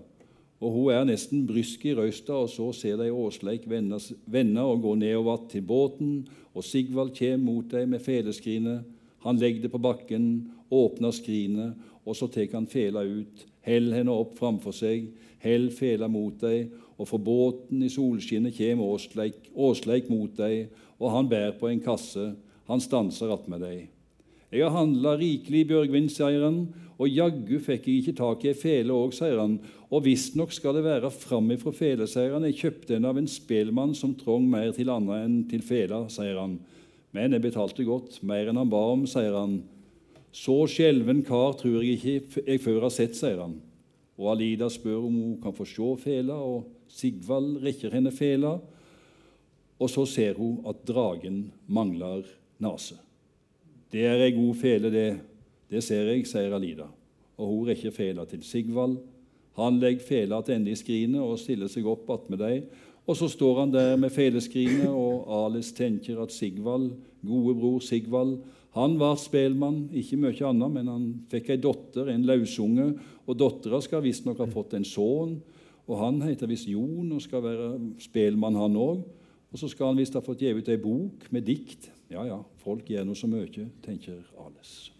Og hun er nesten brysk i røysta, og så ser de Åsleik vende og gå nedover til båten, og Sigvald kjem mot dem med feleskrinet. Han legger det på bakken, åpner skrinet, og så tar han fela ut, hell henne opp framfor seg, hell fela mot dem, og fra båten i solskinnet kjem Åsleik, Åsleik mot deg, og han bærer på en kasse, han stanser attmed deg. Jeg har handla rikelig i Bjørgvin, sier han, og jaggu fikk jeg ikke tak i ei fele òg, sier han, og visstnok skal det være fram ifra fele, sier han, jeg kjøpte den av en spelmann som trong mer til annet enn til fela, sier han, men jeg betalte godt, mer enn han ba om, sier han. Så skjelven kar tror jeg ikke jeg før har sett, sier han. Og Alida spør om hun kan få se fela, og Sigvald rekker henne fela, og så ser hun at dragen mangler nase. Det er ei god fele, det. Det ser jeg, sier Alida. Og hun rekker fela til Sigvald. Han legger fela tilbake i skrinet og stiller seg opp attmed dem. Og så står han der med feleskrinet, og Ales tenker at Sigvald, gode bror Sigvald, han var spelmann, ikke mye annet, men han fikk ei datter, en lausunge, og dattera skal visstnok ha fått en sønn. Og Han heter visst Jon og skal være spelmann, han òg. Og så skal han visst ha fått gitt ut ei bok med dikt. Ja, ja, folk gjør nå så mye, tenker Ales.